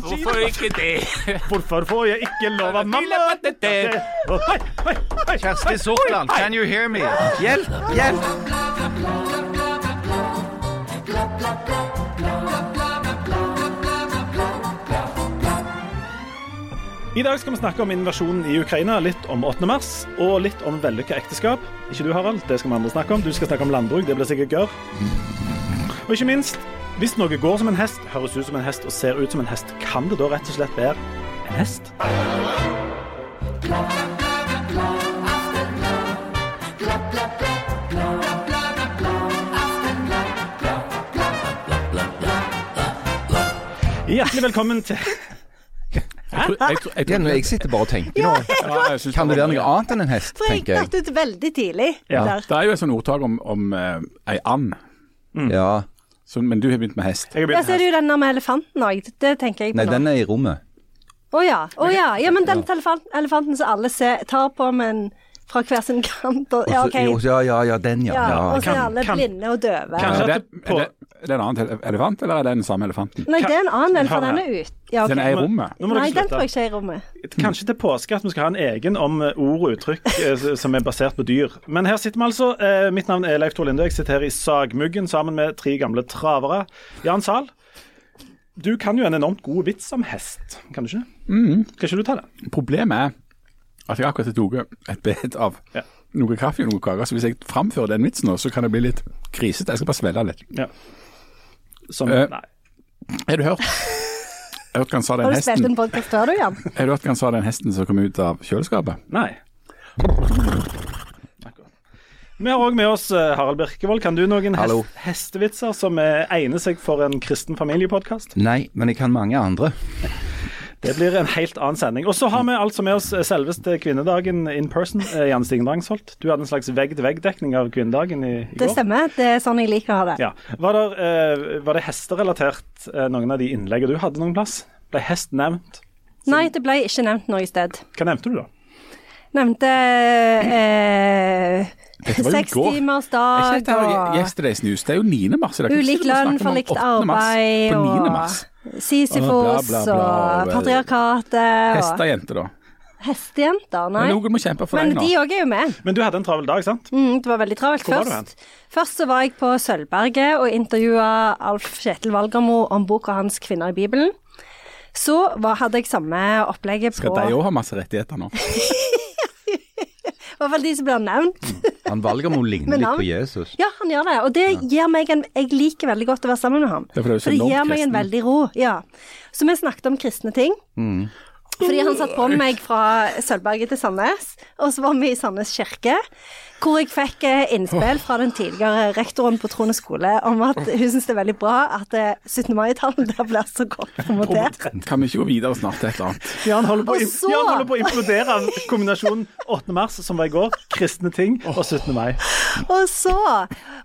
Hvorfor ikke det? Hvorfor får jeg ikke lov av mamma? Kjersti Sortland, can you hear me? Hjelp, hjelp! I dag skal vi snakke om invasjonen i Ukraina, litt om 8. mars, og litt om vellykka ekteskap. Ikke du, Harald, det skal vi andre snakke om. Du skal snakke om landbruk, det blir sikkert gørr. Og ikke minst, hvis noe går som en hest, høres ut som en hest og ser ut som en hest, kan det da rett og slett være en hest? Hjertelig velkommen til Jeg, jeg, jeg, jeg, jeg sitter bare og tenker nå. Ja, Kan det være noe annet enn en hest, For jeg datt ut veldig tidlig Ja. der. Det er jo et sånt ordtak om, om uh, ei and, Ja. så, men du har begynt med hest. Jeg Ja, så er det jo den der med elefanten òg. Det tenker jeg på Nei, nå. den er i rommet. Å ja. Oh, ja. ja, men den elefant- elefanten som alle ser, tar på, men fra hver sin kant og, Ja, okay. Også, så- Ja, ja, ja, den, ja. Ja, ja. og så er alle kan- blinde og døve. Kan, Er det, det på- er, det, er det en annen elefant, eller er det den samme elefanten? Nei, det er en annen elefant for den er ute. Ja, okay. Den er i rommet. Nei, den tror jeg ikke er i rommet. Kanskje til påske at vi skal ha en egen om eh, ord og uttrykk eh, som er basert på dyr. Men her sitter vi altså. Eh, mitt navn er Leif Tor Linde. Jeg sitter her i Sagmuggen sammen med tre gamle travere. Jan Sahl. du kan jo en enormt god vits om hest, kan du ikke? Mm. Skal ikke du ta den? Problemet er at jeg akkurat har tatt et bed av Ja. noe kaffe og noe kake. så hvis jeg framfører den vitsen nå, så kan det bli litt krisete. Jeg skal bare svelge litt. Ja. Som, uh, nei. Har du hørt? Har du spilt en podkast før, du, Jan? Har du hørt hva han sa den hesten som kom ut av kjøleskapet? nei. Vi har òg med oss eh, Harald Birkevold. Kan du noen Hallo. hest hestevitser som egner seg for en kristen familiepodkast? Nei, men jeg kan mange andre. Det blir en helt annen sending. Og så har vi altså med oss selveste kvinnedagen in person. eh, Jan Stigen Drangsholt. Du hadde en slags vegg-til-vegg-dekning av kvinnedagen i, i Det går. stemmer. Det er sånn jeg liker å ha det. Ja. Var, der, uh, var det hesterelatert, uh, noen av de innleggene du hadde noen plass? Ble hest nevnt? Nei, det ble ikke nevnt noe sted. Hva nevnte du, da? Nevnte eh, Dette var jo i seks timers dag ikke dette her og Yesterday's News? Det er jo 9. mars. i dag. Ulik lønn for likt arbeid På 9. og mars. Sisyfos bla, og bla. patriarkatet og Hestejente, da. hestejenter. Nei. Men noen må kjempe for Men deg nå. de òg er jo med. Men du hadde en travel dag, sant? Mm, det var veldig travelt. Hvor var du Først, først så var jeg på Sølvberget og intervjua Alf Kjetil Valgermo om boka hans 'Kvinner i Bibelen'. Så var, hadde jeg samme opplegget Skal på de I òg ha masse rettigheter nå? hvert fall de som blir nevnt. Han valger om hun ligner Med litt på Jesus. Ja, han gjør det. Og det gir meg en Jeg liker veldig godt å være sammen med ham. Det for det, er For det gir meg en veldig ro. Ja. Så vi snakket om kristne ting. Mm. Fordi han satt på meg fra Sølvberget til Sandnes, og så var vi i Sandnes kirke. Hvor jeg fikk eh, innspill fra den tidligere rektoren på Trone skole om at hun syns det er veldig bra at eh, 17. mai-tallet der blir så godt promotert. Kan vi ikke gå videre snart til et eller annet? Jan holder på, så- Jan holder på å implodere av kombinasjonen 8. mars, som var i går, kristne ting, og 17. mai. Og så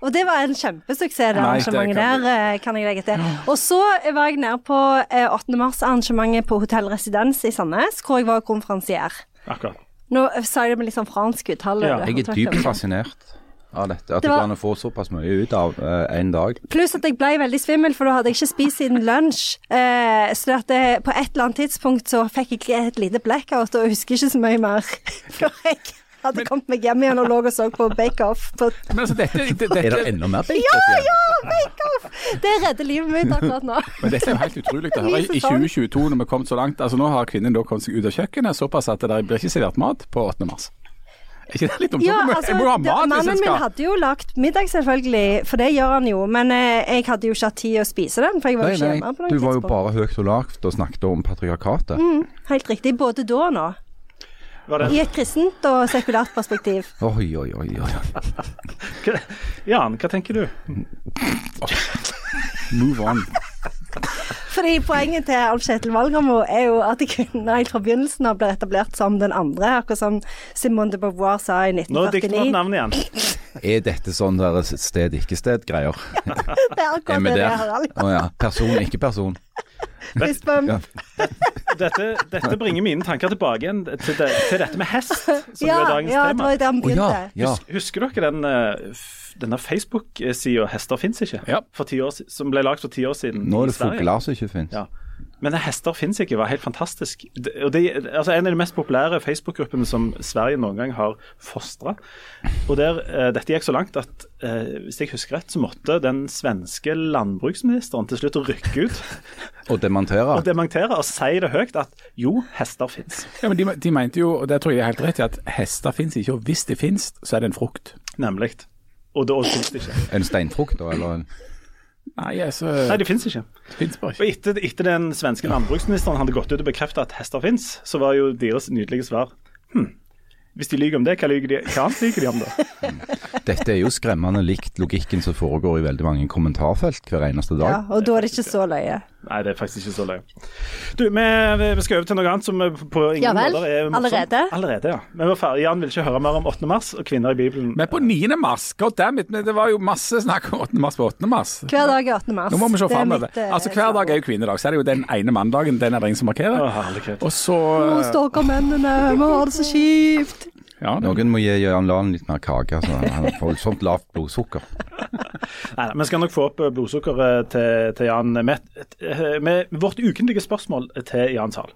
Og det var en kjempesuksess, det Nei, det arrangementet kan der, eh, kan jeg legge til. Og så var jeg nede på eh, 8. mars-arrangementet på Hotell Residens i Sandnes, hvor jeg var konferansier. Akkurat. Nå eh, sa jeg det med litt sånn fransk uttale. Ja. Jeg er dypt fascinert av dette. At Det var- går an å få såpass mye ut av én dag. Pluss at jeg ble veldig svimmel, for da hadde jeg ikke spist siden lunsj. Uh, så at det, på et eller annet tidspunkt så fikk jeg et lite blackout og husker ikke så mye mer For jeg hadde kommet meg hjem igjen og lå og så på Bake Off. På Men altså, dette, det, Er det enda mer Bake Off? ja, ja, Bake Off! Det redder livet mitt akkurat nå. men dette er jo helt utrolig å høre. I 2022, når vi har kommet så langt altså Nå har kvinnen da kommet seg ut av kjøkkenet såpass at det blir ikke servert mat på 8. mars. Er ikke det litt om Ja, altså, jeg må jo ha det- mat hvis Mannen min hadde jo lagt middag, selvfølgelig, for det gjør han jo. Men eh, jeg hadde jo ikke hatt tid å spise den, for jeg var Nei, ikke nei, hjemme på noe du var jo bare høyt og lavt og snakket om patriarkatet. Mm, helt riktig. Både da og nå. Var det, I et kristent og sekulært perspektiv. Oi, oi, oi. oi. Jan, hva tenker du? Move on. Fordi poenget til Alf Kjetil Valgramo er jo at kvinner helt fra begynnelsen av blir etablert som den andre, akkurat som Simone de Beauvoir sa i 1949. Nå dikter du opp 1949. navnet igjen. Er dette sånn der sted-ikke-sted-greier? Det er akkurat er det det er. Å ja. Person, ikke person. Fistbump. Ja. dette, dette bringer mine tanker tilbake igjen til, det, til dette med hest, som Ja, er dagens ja, det tema. var der han Å ja, begynte. ja. Hus- Husker dere den, eh, denne Facebook-sida 'Hester fins ikke', Ja. for 10 år, som ble lagd for ti år siden Nå er det fugler som ikke finnes. Ja. Men 'Hester fins ikke' var helt fantastisk. Det, og det, altså En av de mest populære Facebook-gruppene som Sverige noen gang har fostra. Og der, eh, dette gikk så langt at eh, hvis jeg husker rett, så måtte den svenske landbruksministeren til slutt rykke ut Og demontere. og dementere og si det høyt at jo, hester fins. Ja, men de, de mente jo, og det tror jeg de er helt rett i, at hester fins ikke. Og hvis de fins, så er det en frukt. Nemlig. Og da fins det ikke. En steinfrukt, da? Eller en Nei, altså Nei, de fins ikke. ikke. Og etter, etter den svenske landbruksministeren hadde gått ut og bekreftet at hester fins, så var jo deres nydelige svar hm, hvis de lyver om det, hva, lyver de, hva annet lyver de om da? Dette er jo skremmende likt logikken som foregår i veldig mange kommentarfelt hver eneste dag. Ja, og da er det ikke så løye. Nei, det er faktisk ikke så løye. Du, vi, vi skal over til noe annet som på ingen Ja vel, måter er morsomt. allerede? Allerede, ja. Men vi var ferdig. Jan vil ikke høre mer om 8. mars og kvinner i Bibelen. Men på 9. mars, god damn it, det var jo masse snakk om 8. mars på 8. mars. Hver dag er 8. mars. Nå må vi se Det er framover. mitt, eh, Altså, hver dag er jo kvinnedag, så er det jo den ene mandagen, den er det ingen som markerer. Å, herlighet. Og så Å, stakkar mennene, vi har det så kjipt. Ja, det, Noen må gi Jan Lahn litt mer kake, Altså. han får voldsomt lavt blodsukker. Nei, vi skal nok få opp eh, blodsukkeret til, til Jan med, med vårt ukentlige spørsmål til Jan Zahl.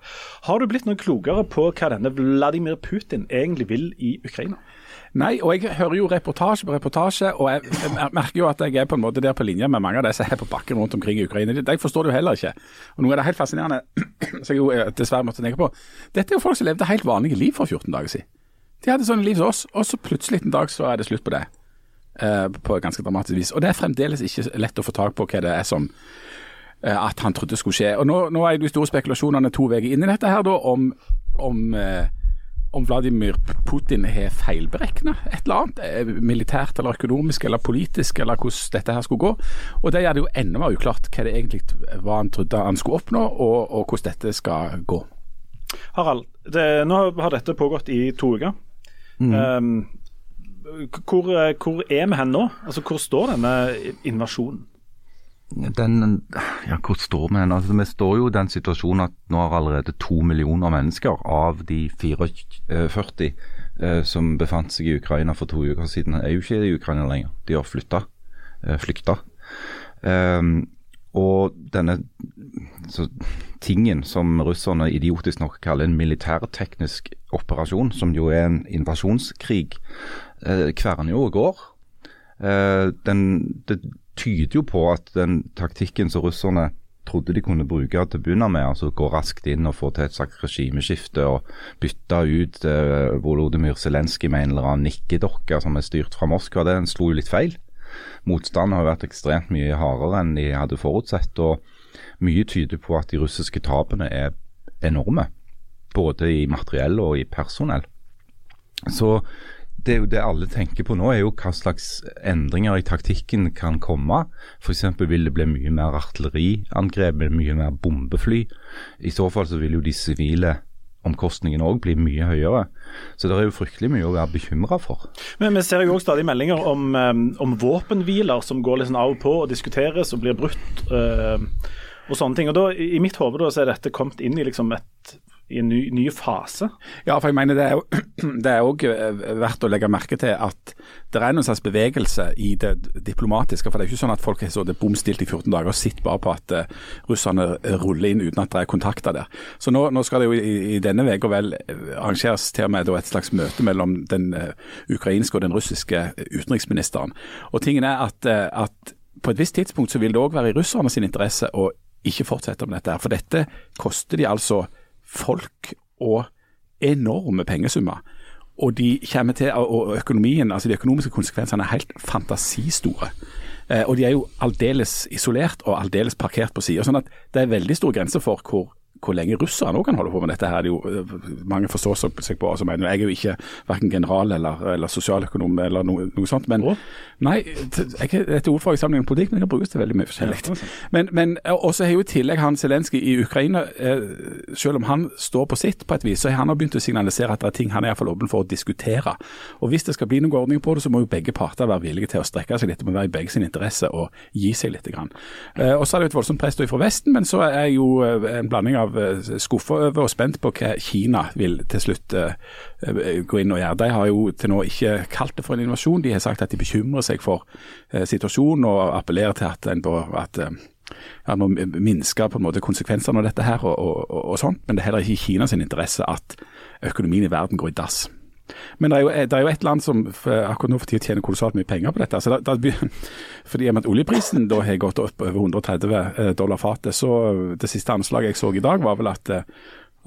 Har du blitt noe klokere på hva denne Vladimir Putin egentlig vil i Ukraina? Nei, og jeg hører jo reportasje på reportasje, og jeg, jeg merker jo at jeg er på en måte der på linje med mange av de som er på bakken rundt omkring i Ukraina. De forstår det jo heller ikke. Og noe av det helt fascinerende, som jeg jo eh, dessverre måtte tenke på. Dette er jo folk som levde helt vanlige liv for 14 dager siden. De hadde sånn liv som oss, og så plutselig en dag så er det slutt på det. eh, på ganske dramatisk vis. Og det er fremdeles ikke lett å få tak på hva det er som eh, at han trodde skulle skje. Og Nå, nå er det store spekulasjonene to uker inn i dette her da, om, om, eh, om Vladimir Putin har feilberegna et eller annet, militært eller økonomisk eller politisk, eller hvordan dette her skulle gå. Og Det gjør det jo enda mer uklart hva det egentlig var han trodde han skulle oppnå, og, og hvordan dette skal gå. Harald, det, nå har dette pågått i to uker. Um, hvor, eh, hvor er vi hen nå? Altså, Hvor står denne invasjonen? Den, ja, hvor står vi hen? Altså, vi står jo i den situasjonen at nå har allerede to millioner mennesker av de 44 eh, som befant seg i Ukraina for to uker siden, er jo ikke i Ukraina lenger. De har flytta, eh, flykta. Um, og denne så, tingen som russerne idiotisk nok kaller en militærteknisk operasjon, som jo er en invasjonskrig, eh, kverner jo og går. Eh, den, det tyder jo på at den taktikken som russerne trodde de kunne bruke til å begynne med, altså gå raskt inn og få til et slags regimeskifte og bytte ut eh, Volodymyr Zelenskyj med en eller annen nikkedokke som er styrt fra Moskva, den slo jo litt feil. Motstanden har vært ekstremt mye hardere enn de hadde forutsett, og mye tyder på at de russiske tapene er enorme. Både i materiell og i personell. Så det det alle tenker på nå, er jo hva slags endringer i taktikken kan komme. F.eks. vil det bli mye mer artilleriangrep, mye mer bombefly. I så fall så vil jo de sivile omkostningene òg bli mye høyere. Så det er jo fryktelig mye å være bekymra for. Men Vi ser jo også stadig meldinger om, um, om våpenhviler som går sånn av og på og diskuteres og blir brutt. Øh, og sånne ting. Og da, I mitt hode er dette kommet inn i liksom et i en ny, ny fase. Ja, for jeg mener det er òg verdt å legge merke til at det er noen slags bevegelse i det diplomatiske. For det er ikke sånn at folk har sittet bom stilt i 14 dager og sitter bare på at uh, russerne ruller inn uten at det er kontakter der. Så nå, nå skal det jo i, i denne uka vel arrangeres til og med et slags møte mellom den ukrainske og den russiske utenriksministeren. Og tingen er at, at på et visst tidspunkt så vil det òg være i russerne sin interesse å ikke fortsette med dette. her, For dette koster de altså folk og enorme pengesummer. Og de kommer til, og økonomien, altså de økonomiske konsekvensene er helt fantasistore. Eh, og de er jo aldeles isolert og aldeles parkert på sida. Sånn at det er veldig stor grense for hvor, hvor lenge russerne òg kan holde på med dette. her. Det jo, mange forstår seg på altså, Jeg er jo ikke verken general eller, eller sosialøkonom eller noe, noe sånt. Men Å? nei, jeg, dette ordfaget i sammenheng med politikk, men det kan brukes til veldig mye forskjellig. Men, men også har jo i tillegg han Zelenskyj i Ukraina, eh, selv om han står på sitt på et vis, så har han begynt å signalisere at det er ting han er i hvert fall åpen for å diskutere. Og Hvis det skal bli noen ordning på det, så må jo begge parter være villige til å strekke seg litt. Det må være i begge sin interesse å gi seg litt. Grann. Eh, og så er det jo et voldsomt press fra Vesten, men så er jo eh, en blanding av av skuffa over og spent på hva Kina vil til slutt uh, gå inn og gjøre. De har jo til nå ikke kalt det for en invasjon. De har sagt at de bekymrer seg for situasjonen og appellerer til at en ja, må minske på en måte konsekvensene av dette her og, og, og, og sånt. Men det er heller ikke i Kinas interesse at økonomien i verden går i dass. Men det er, jo, det er jo et land som akkurat nå for tida tjener kolossalt mye penger på dette. Så da, da, fordi at oljeprisen da har gått opp over 130 dollar fatet, så det siste anslaget jeg så i dag var vel at,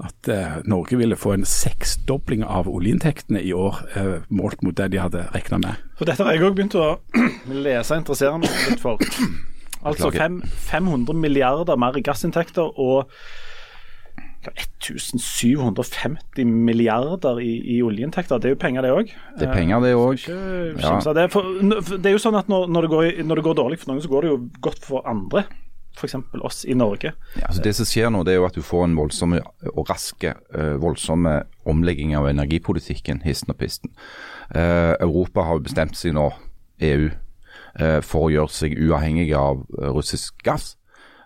at Norge ville få en seksdobling av oljeinntektene i år, målt mot det de hadde regna med. For Dette har jeg òg begynt å lese og interessere meg litt for. Altså fem, 500 milliarder mer i gassinntekter og 1750 milliarder i, i, oljeinntekter. Det er jo penger, det òg. Det er penger, det òg. Ja. Det, det, er jo sånn at når, når, det går, når, det går, dårlig for noen, så går det jo godt for andre. F.eks. oss i Norge. Ja, altså det som skjer nå, det er jo at du får en voldsom og raske eh, voldsomme omlegging av energipolitikken, histen og pisten. Uh, Europa har bestemt seg nå, EU, for å gjøre seg uavhengig av russisk gass.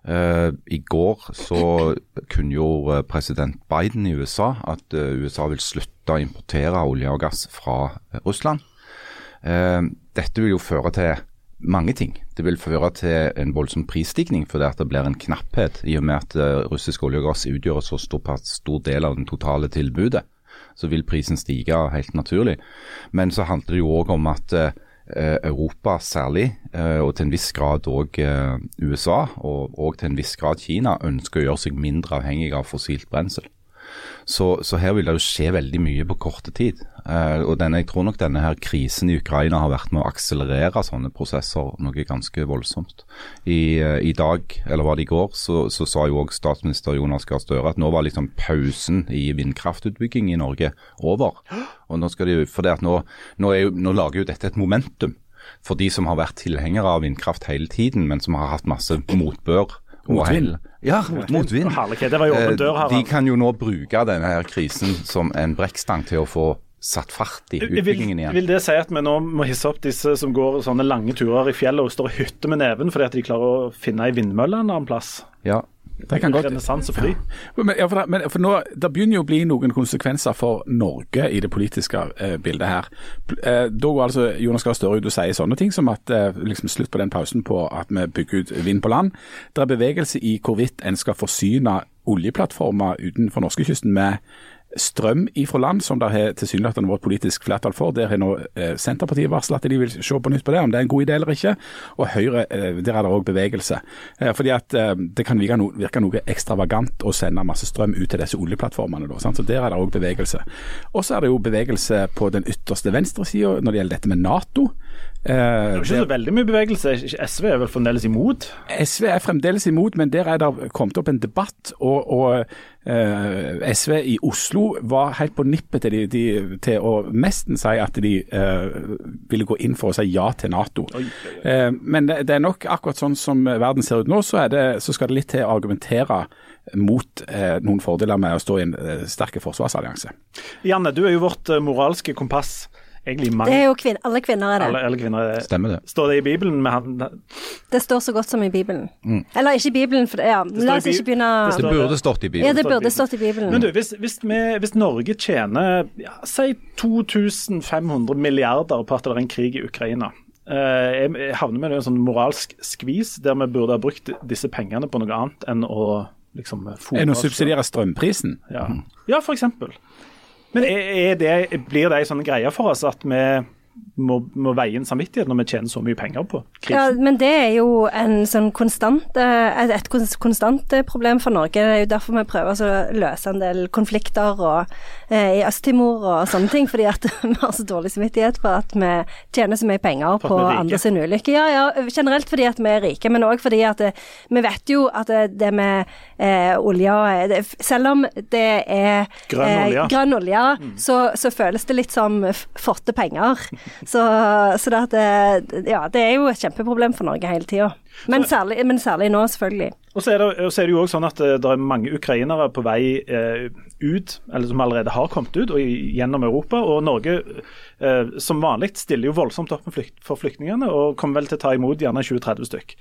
Uh, I går så kunngjorde president Biden i USA at uh, USA vil slutte å importere olje og gass fra Russland. dette vil jo føre til mange ting. Det vil føre til en voldsom prisstigning fordi det blir en knapphet i og med at russisk olje og gass utgjør en så stor, stor del av den totale tilbudet. Så vil prisen stige helt naturlig. Men så handler det jo òg om at Eh, Europa særlig, eh, og til en viss grad òg eh, USA, og, og, til en viss grad Kina, ønsker å gjøre seg mindre avhengig av fossilt brensel. Så, så, her vil det jo skje veldig mye på korte tid. Eh, og denne, Jeg tror nok denne her krisen i Ukraina har vært med å akselerere sånne prosesser noe ganske voldsomt. I, I dag, eller var det i går, så, så sa jo òg statsminister Jonas Gahr Støre at nå var liksom pausen i vindkraftutbygging i Norge over. Og nå, skal de, for det at nå, nå, jo, nå lager jo dette et momentum for de som har vært tilhengere av vindkraft hele tiden, men som har hatt masse motbør. Motvind. Ja, motvind. Det var jo åpen dør, eh, De kan jo nå bruke denne her krisen som en brekkstang til å få satt fart i utbyggingen igjen. Vil, vil, det si at vi nå må hisse opp disse som går sånne lange turer i fjellet og står og hytter med neven fordi at de klarer å finne ei vindmølle en annen plass? Ja, det kan godt Renessanse for de. Men, ja, for, men, for nå, Det begynner jo å bli noen konsekvenser for Norge i det politiske eh, bildet her. Eh, da går altså Jonas Gahr Støre ut og sier sånne ting som at eh, liksom slutt på den pausen på at vi bygger ut vind på land. Det er bevegelse i hvorvidt en skal forsyne oljeplattformer utenfor norskekysten med strøm ifra land, som det har tilsynelatende vært politisk flertall for. Der har nå eh, Senterpartiet varslet at de vil se på nytt på det, om det er en god idé eller ikke. Og Høyre, eh, der er det òg bevegelse. Eh, fordi at eh, Det kan virke, no, virke, noe ekstravagant å sende masse strøm ut til disse oljeplattformene. Da? Så Der er det òg bevegelse. Og så er det jo bevegelse på den ytterste venstresida når det gjelder dette med Nato. Eh, det er ikke så veldig mye bevegelse. SV er vel fremdeles imot? SV er fremdeles imot, men der er det kommet opp en debatt. og, og uh, SV i Oslo var helt på nippet til, de, de, til å nesten si at de uh, ville gå inn for å si ja til Nato. Oi, oi, oi. Uh, men det, det, er nok akkurat sånn som verden ser ut nå, så, det, så skal det litt til å argumentere mot eh, noen fordeler med å stå i en eh, sterk forsvarsallianse. Janne, du er jo vårt moralske kompass egentlig mange Det er jo kvin alle kvinner er det. Alle, alle kvinner er det. Stemmer det. Står det i Bibelen? Med han? Det står så godt som i Bibelen. Mm. Eller ikke i Bibelen, for ja, la oss ikke begynne Det, det burde stått i Bibelen. Ja, det burde stått i Bibelen. Men du, hvis, hvis, vi, hvis Norge tjener ja, si 2500 milliarder på at det er en krig i Ukraina, jeg havner med en sånn moralsk skvis der vi burde ha brukt disse pengene på noe annet enn å liksom Enn å subsidiere strømprisen? Ja, ja for eksempel. Men er, det, blir det en sånn greie for oss at vi må, må veie inn samvittighet når vi tjener så mye penger på krisen. Ja, men det er jo en sånn konstant, eh, et, konstant eh, problem for Norge. Det er jo derfor vi prøver å løse en del konflikter og, eh, i Øst-Timor og sånne ting. Fordi at vi har så dårlig samvittighet for at vi tjener så mye penger på andre sin ulykke. Ja, ja, generelt fordi at vi er rike, men òg fordi at det, vi vet jo at det, det med eh, olje Selv om det er grønn olje, grønn olje mm. så, så, føles det litt som forte penger. Så, så det, at, ja, det er jo et kjempeproblem for Norge hele tida. Men, men, særlig nå, selvfølgelig. Og så er det, jo også sånn at eh, det er mange ukrainere på vei eh, ut, eller som allerede har kommet ut og gjennom Europa. Og Norge eh, som vanlig stiller jo voldsomt opp med flykt, for flyktningene, og kommer vel til å ta imot gjerne 20-30 stykk.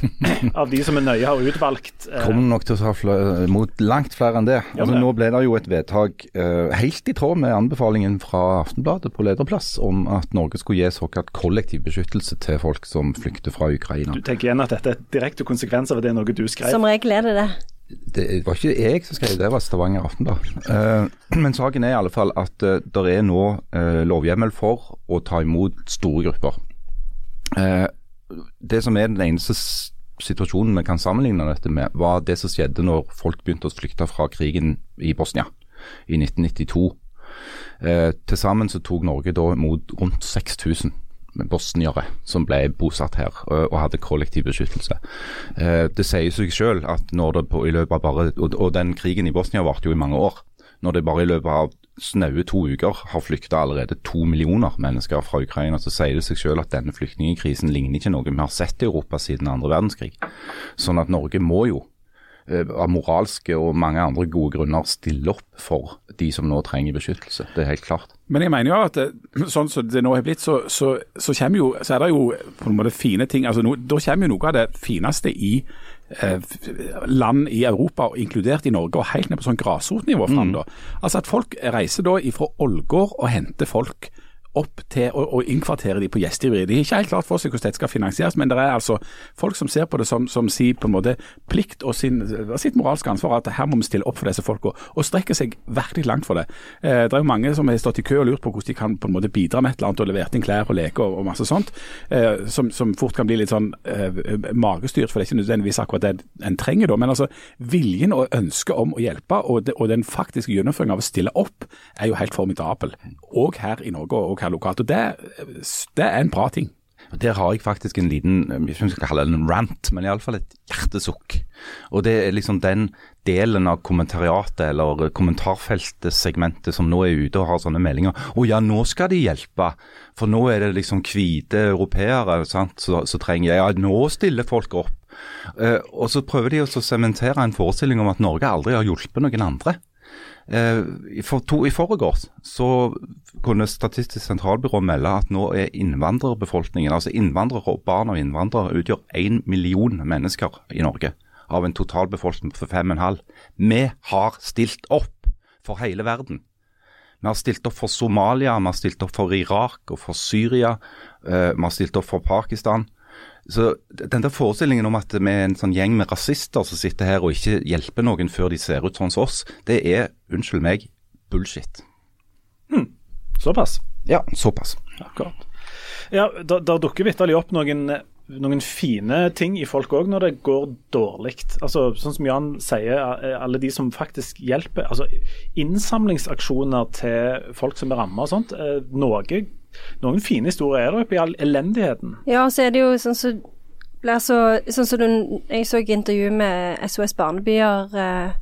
Av de som er nøye har utvalgt. eh, kommer nok til å ta imot langt flere enn det. Ja, Altså, men- nå ble det jo et vedtak eh, helt i tråd med anbefalingen fra Aftenbladet på lederplass om at Norge skulle gi såkalt kollektiv beskyttelse til folk som flykter fra Ukraina. Du tenker igjen at dette er direkte konsekvens av at det er noe du skrev. Som regel er det det. Det var ikke jeg som skrev det, det var Stavanger Aftenblad. Eh, men saken er i alle fall at uh, det er nå eh, lovhjemmel for å ta imot store grupper. Eh, det som er den eneste situasjonen vi kan sammenligne dette med, var det som skjedde når folk begynte å flykte fra krigen i Bosnia i 1992. Eh, Til sammen så tok Norge da imot rundt 6000 bosniere som ble bosatt her og, og hadde kollektiv beskyttelse. Eh, det sier seg selv at når det på, i løpet av bare, og, og den krigen i Bosnia varte jo i mange år. Når det bare i løpet av snaue to uker har flykta allerede to millioner mennesker fra Ukraina, så sier det seg selv at denne flyktningkrisen ligner ikke noe vi har sett i Europa siden andre verdenskrig. Sånn at Norge må jo av moralske og mange andre gode grunner stille opp for de som nå trenger beskyttelse. Det er helt klart. Men jeg mener jo at eh, sånn som det nå har blitt, så, så, så, jo, så er det jo på en måte fine ting. altså no, Da kommer jo noe av det fineste i eh, land i Europa, inkludert i Norge, og helt ned på sånn grasrotnivå fram. da. Altså At folk reiser da ifra Ålgård og henter folk opp til å, å innkvartere de på gjestgiveri. De har ikke helt klart for seg hvordan dette skal finansieres, men det er altså folk som ser på det som, som si på en måte plikt og sin, sitt moralske ansvar at her må vi stille opp for disse folka, og strekker seg virkelig langt for det. Eh, det er jo mange som har stått i kø og lurt på hvordan de kan på en måte bidra med et eller annet og levert inn klær og leker og, og masse sånt, eh, som, som fort kan bli litt sånn eh, magestyrt, for det er ikke nødvendigvis akkurat det en trenger da. Men altså viljen og ønsket om å hjelpe, og, det, og den faktiske gjennomføringen av å stille opp, er jo helt formidabel. Og her i Norge og her lokalt. Og det, det er en bra ting. Der har jeg faktisk en liten, jeg vet ikke om jeg skal kalle det en rant, men iallfall et hjertesukk. Og det er liksom den delen av kommentariatet eller kommentarfeltet-segmentet som nå er ute og har sånne meldinger. Å ja, nå skal de hjelpe, for nå er det liksom hvite europeere sant, så trenger jeg Ja, nå stiller folk opp. Uh, og så prøver de å sementere en forestilling om at Norge aldri har hjulpet noen andre. Eh, for, to, I forgårs så kunne Statistisk sentralbyrå melde at nå er innvandrerbefolkningen, altså innvandrere og barn av innvandrere, utgjør én million mennesker i Norge. Av en totalbefolkning på 5,5. Vi har stilt opp for hele verden. Vi har stilt opp for Somalia, vi har stilt opp for Irak og for Syria. eh, vi har stilt opp for Pakistan. Så den der forestillingen om at vi er en sånn gjeng med rasister som sitter her og ikke hjelper noen før de ser ut sånn som oss, det er, unnskyld meg, bullshit. Såpass. Ja, såpass. Akkurat. Ja, da, da dukker vitterlig opp noen, noen fine ting i folk òg når det går dårlig. Altså, sånn som Jan sier, alle de som faktisk hjelper. altså Innsamlingsaksjoner til folk som er rammet og sånt. eh, Noe, noen fine historier er det oppi all elendigheten. Ja, så er det jo sånn som så Sånn du Jeg så et intervju med SOS Barnebyer eh,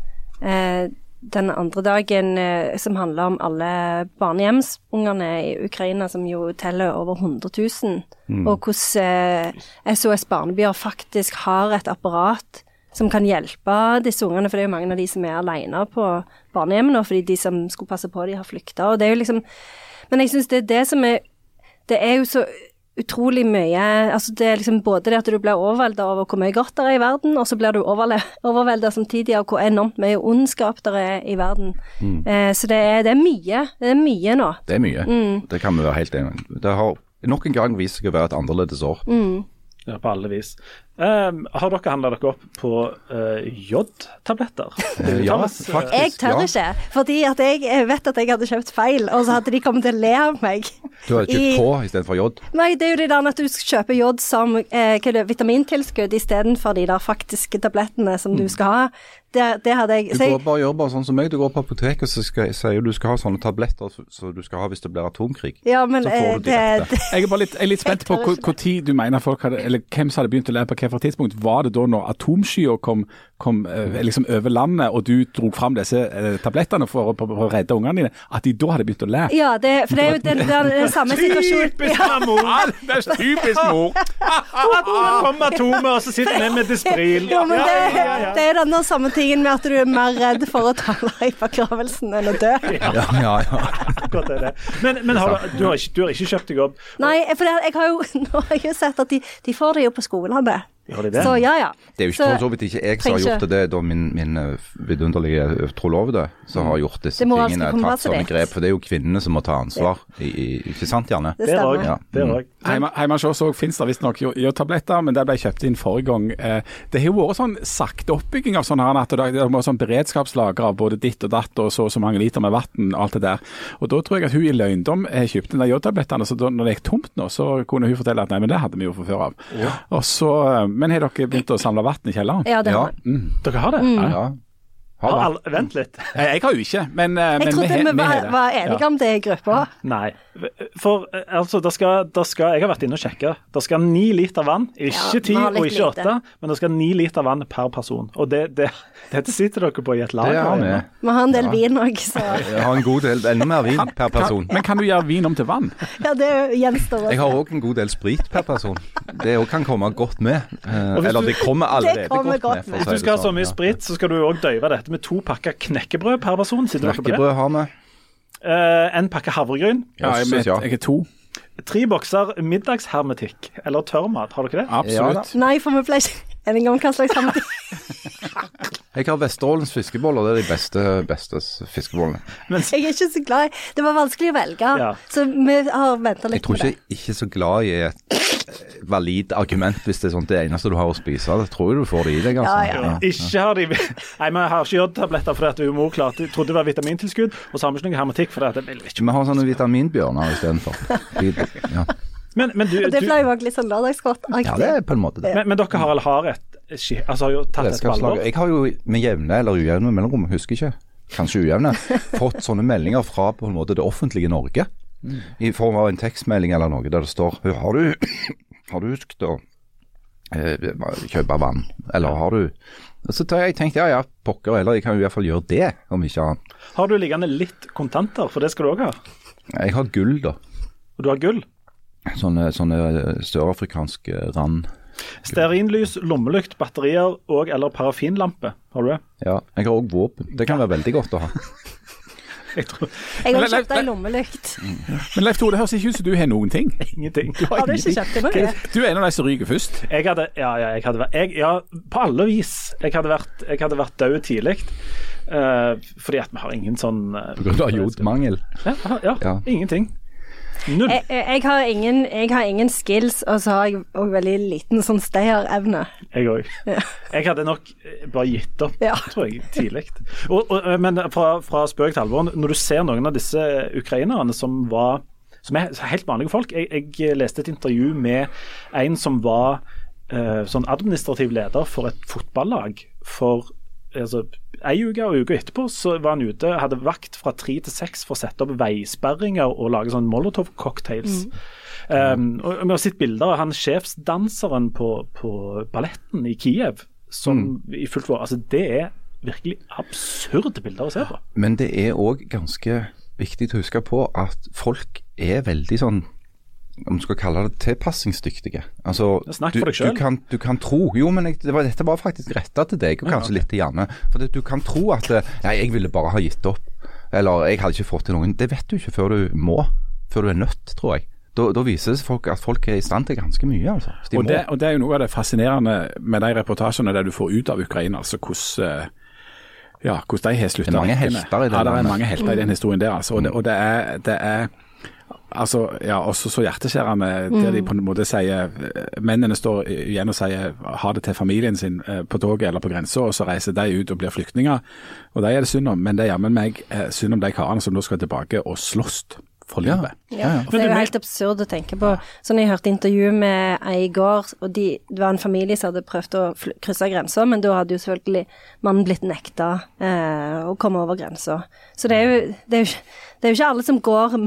eh, den andre dagen eh, som handla om alle barnehjemsungene i Ukraina, som jo teller over 100 000, og hvordan eh, SOS Barnebyer faktisk har et apparat som kan hjelpe disse ungene, for det er jo mange av de som er alene på barnehjemmene, fordi de som skulle passe på de har flykta. Og det er jo liksom Men jeg syns det er det som er Det er jo så utrolig mye altså Det er liksom både det at du blir overvelda over hvor mye godt det er i verden, og så blir du overvelda samtidig av hvor enormt mye ondskap det er i verden. Eh, så det er, det er mye. Det er mye nå. Det er mye. Det kan vi være helt enige om. Det har nok en gang vist seg å være et annerledes år. Ja, på alle vis. Eh, har dere handla dere opp på uh, J-tabletter? Eh, ja, eh, faktisk. Jeg tør ja. ikke, fordi at jeg vet at jeg hadde kjøpt feil, og så hadde de kommet til å le av meg. Du har kjøpt I- K istedenfor jod? Nei, det er jo det der at du kjøper jod som eh, det, vitamintilskudd istedenfor de der faktiske tablettene som du skal ha. Det, det hadde jeg Du går bare bare, gjør bare sånn som meg. Du går på apoteket og så skal, sier du du skal ha sånne tabletter som du skal ha hvis det blir atomkrig. Ja, men så får eh, du det, direkte. Jeg er bare litt, jeg er litt spent på hvor, hvor tid du mener folk hadde, eller hvem som hadde begynt å lære på hvilket tidspunkt. Var det da når atomskyer kom, kom eh, liksom over landet, og du dro fram disse eh, tablettene for, å- for, å redde ungene dine, at de da hadde begynt å le. Ja, det, for det er jo den, den, den samme situasjonen. Typisk Ja, mor! Ja, det er typisk mor! Kommer atomet, og så sitter vi med Despril. ja, men det, Ja, ja, ja. det er denne samme tingen med at du er mer redd for å tale i begravelsen enn å dø. Ja, ja, ja. Godt er det. Men, men har du, du, har ikke, du har ikke kjøpt deg opp? Nei, for det, jeg har jo, nå har jeg jo sett at de, de får det jo på skolene. Har de det? Så ja, ja. Det er jo ikke Så- for så vidt ikke jeg som har gjort det, det er da min, min eh, vidunderlige eh, trolovede som har gjort disse Det tingene, tatt som sånne grep. For det er jo kvinnene som må ta ansvar, i, i, ikke sant Janne? Det òg. stemmer. Ja. Der òg. Hjemme hjemme hos oss også finnes det visstnok jodtabletter, men det ble kjøpt inn forrige gang. Eh, Det har jo vært sånn sakte oppbygging av sånn her at det det må sånn beredskapslager av både ditt og datt og så og så mange liter med vann og alt det der. Og da tror jeg at hun i løgndom kjøpte de jodtablettene, så da når det gikk tomt nå, så kunne hun fortelle at nei, men det hadde vi jo fra før av. Og så, men har dere begynt å samle vann i kjelleren? Ja, det Ja. har jeg. Dere har det? Ja. Har Har alle, vent litt. Jeg, Jeg har jo ikke, men, eh, Jeg men trodde vi, vi var, var enige om det i gruppa. Nei. For eh, altså, det skal, det skal Jeg har vært inne og sjekka. Det skal ni liter vann. Ikke ti ja, og ikke åtte, men det skal ni liter vann per person. Og det, det, dette sitter dere på i et lag. Det har vi. Vi har en del vin òg, så Jeg har en god del, enda mer vin per person. Men kan du gjøre vin om til vann? ja, det gjenstår. Jeg har òg en god del sprit per person. Det òg kan komme godt med. Eller det kommer allerede kommer godt godt med. med. Hvis du skal ha så sånn. mye sprit, så skal du òg døyve dette med to pakker knekkebrød per person. Sitter dere på det? Knekkebrød har vi. Eh, en pakke havregryn. Ja, jeg, Jøsses, jeg er to. Tre bokser middagshermetikk, eller tørrmat. Har dere det? Absolutt. Nei, for vi pleier ikke enige om hva slags sammenheng. Jeg har Vesterålens fiskeboller. Det er de beste, beste fiskebollene. Jeg er ikke så glad i Det var vanskelig å velge, Ja. så vi har venta Jeg litt tror ikke jeg ikke ikke så glad i et eh, valid argument hvis det er sånt det eneste du har å spise. Det tror jeg du får det i deg. Altså. Ja, ja. Ikke har de Nei, vi har ikke jodtabletter fordi at mor klarte trodde det var vitamintilskudd, og så har vi ikke noe hermetikk fordi at det ikke Vi har sånne vitaminbjørner istedenfor. De- Ja. Men, men du, Og det ble jo også litt sånn lørdagsgodt. ja, det er på en måte det. men, men dere har, har et Altså har jo tatt et valgår? Jeg har jo med jevne eller ujevne mellomrom, husker ikke, kanskje ujevne, fått sånne meldinger fra på en måte det offentlige Norge. I form av en tekstmelding eller noe der det står Har du, har du husket å eh, kjøpe vann? Eller har du Så jeg tenkte ja ja, pokker heller, jeg kan jo i hvert fall gjøre det, om ikke annet. Har du liggende litt kontanter, for det skal du òg ha? Jeg har gull, da. Og du har gull? Sånne, sånne sørafrikanske rand. Stearinlys, lommelykt, batterier og eller parafinlampe. Har du det? Ja, jeg har òg våpen. Det kan være veldig godt å ha. Jeg tror Jeg har kjøpt ei lommelykt. Men Leif Tore, det høres ikke ut som du har noen ting. ingenting. Har du ikke kjøpt det? Du er en av de som ryker først. Jeg hadde, ja, ja, jeg hadde vært jeg, Ja, på alle vis. Jeg hadde vært, jeg hadde vært død tidlig. eh, fordi at vi har ingen sånn uh, På grunn av jodmangel. Ja, ja, Ja. ingenting. Null. Jeg, jeg, har ingen, jeg har ingen skills, og så har jeg òg veldig liten sånn stayerevne. Jeg òg. Jeg hadde nok eh, bare gitt opp, Ja. tror jeg, tidlig. Eh, men fra, fra spøk til alvor, når du ser noen av disse ukrainerne som var som er helt vanlige folk Jeg, jeg leste et intervju med en som var eh, sånn administrativ leder for et fotballag for altså, ei uke og uka etterpå så var han ute, hadde vakt fra tre til seks for å sette opp veisperringer og lage sånn Molotov-cocktails. Um, og Vi har sett bilder av han sjefsdanseren på, på balletten i Kiev som i fullt vår Altså, det er virkelig absurde bilder å se på. Men det er òg ganske viktig å huske på at folk er veldig sånn om du skal kalle det tilpassingsdyktige. Altså, Snakk for deg selv. Du kan, du kan tro Jo, men jeg, det var, dette var faktisk retta til deg, og kanskje litt til Janne. For du kan tro at Nei, ja, jeg ville bare ha gitt opp. Eller jeg hadde ikke fått til noen. Det vet du ikke før du må. Før du er nødt, tror jeg. Da, da viser det seg folk at folk er i stand til ganske mye, altså. De Og det, og det er jo noe av det fascinerende med de reportasjene der du får ut av Ukraina. altså hvordan eh, ja, hvordan de har slutta. Det er mange helter i den, Ja, det er mange helter i den historien der. altså. Og det, og det er, det er altså, ja, også så hjerteskjærende der de på en måte sier eh, Mennene står igjen og sier ha det til familien sin eh, på toget eller på grensa, og så reiser de ut og blir flyktninger. Og de er det synd om, men det er jammen meg eh, synd om de karene som nå skal tilbake og slåss for livet. Ja, ja. det er jo helt absurd å tenke på. Sånn Jeg hørte intervju med ei i går, og de, det var en familie som hadde prøvd å krysse grensa, men da hadde jo selvfølgelig mannen blitt nekta eh, å komme over grensa. Så det er, jo, det, er jo, det er jo ikke alle som går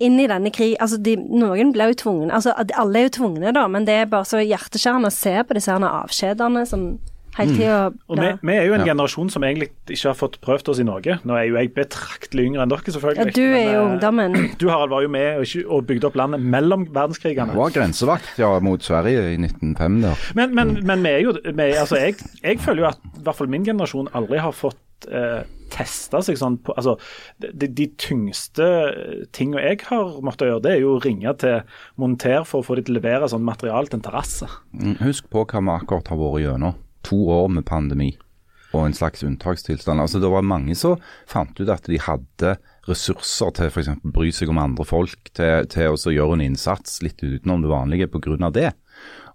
inn i denne krig Altså, de, noen ble jo tvungne Altså, alle er jo tvungne, da, men det er bare så hjerteskjærende å se på disse her avskjedene som hele tida. Og vi, vi er jo en Ja. generasjon som egentlig ikke har fått prøvd oss i Norge. Nå er jo jeg betraktelig yngre enn dere, selvfølgelig. Ja, du er jo men, eh, ungdommen. Du Harald, var jo med og, ikke- og bygde opp landet mellom verdenskrigene. Det var grensevakt ja, mot Sverige i 1905 der. Men, men, men vi er jo vi, altså jeg, jeg føler jo at i hvert fall min generasjon aldri har fått eh, testa seg sånn på altså, de, de tyngste tingene jeg har måttet gjøre, det er jo å ringe til monter for å få de til å levere sånn materiale til en terrasse. Mm, Husk på hva vi akkurat har vært gjennom. To år med pandemi og en slags unntakstilstand. Altså, det var mange som fant ut at de hadde ressurser til f.eks. bry seg om andre folk, til, til å gjøre en innsats litt utenom det vanlige pga. det.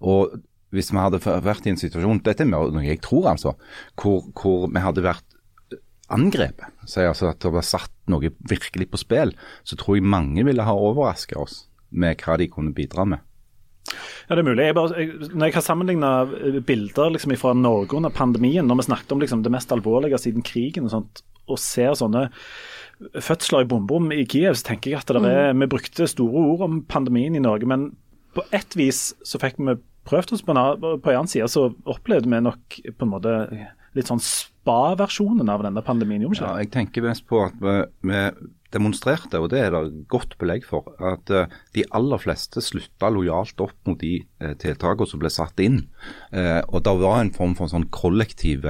Og hvis vi hadde vært i en situasjon, dette er noe jeg tror altså, hvor, hvor vi hadde vært angrepet, si altså at det var satt noe virkelig på spill, så tror jeg mange ville ha overraska oss med hva de kunne bidra med. Ja, det er mulig. Jeg bare, jeg, når jeg har sammenligna bilder liksom, fra Norge under pandemien, når vi snakket om liksom, det mest alvorlige siden krigen og sånt, og ser sånne fødsler i bomberom i Kiev, så tenker jeg at det er, vi brukte store ord om pandemien i Norge, men på ett vis så fikk vi prøvd oss på en, på en annen side, så opplevde vi nok på en måte litt sånn spa-versjonen av denne pandemien, vi Ja, jeg tenker mest på at vi, vi demonstrerte, og det er det godt belegg for, at uh, de aller fleste slutta lojalt opp mot de uh, tiltakene som ble satt inn. Uh, og det var en form for en sånn kollektiv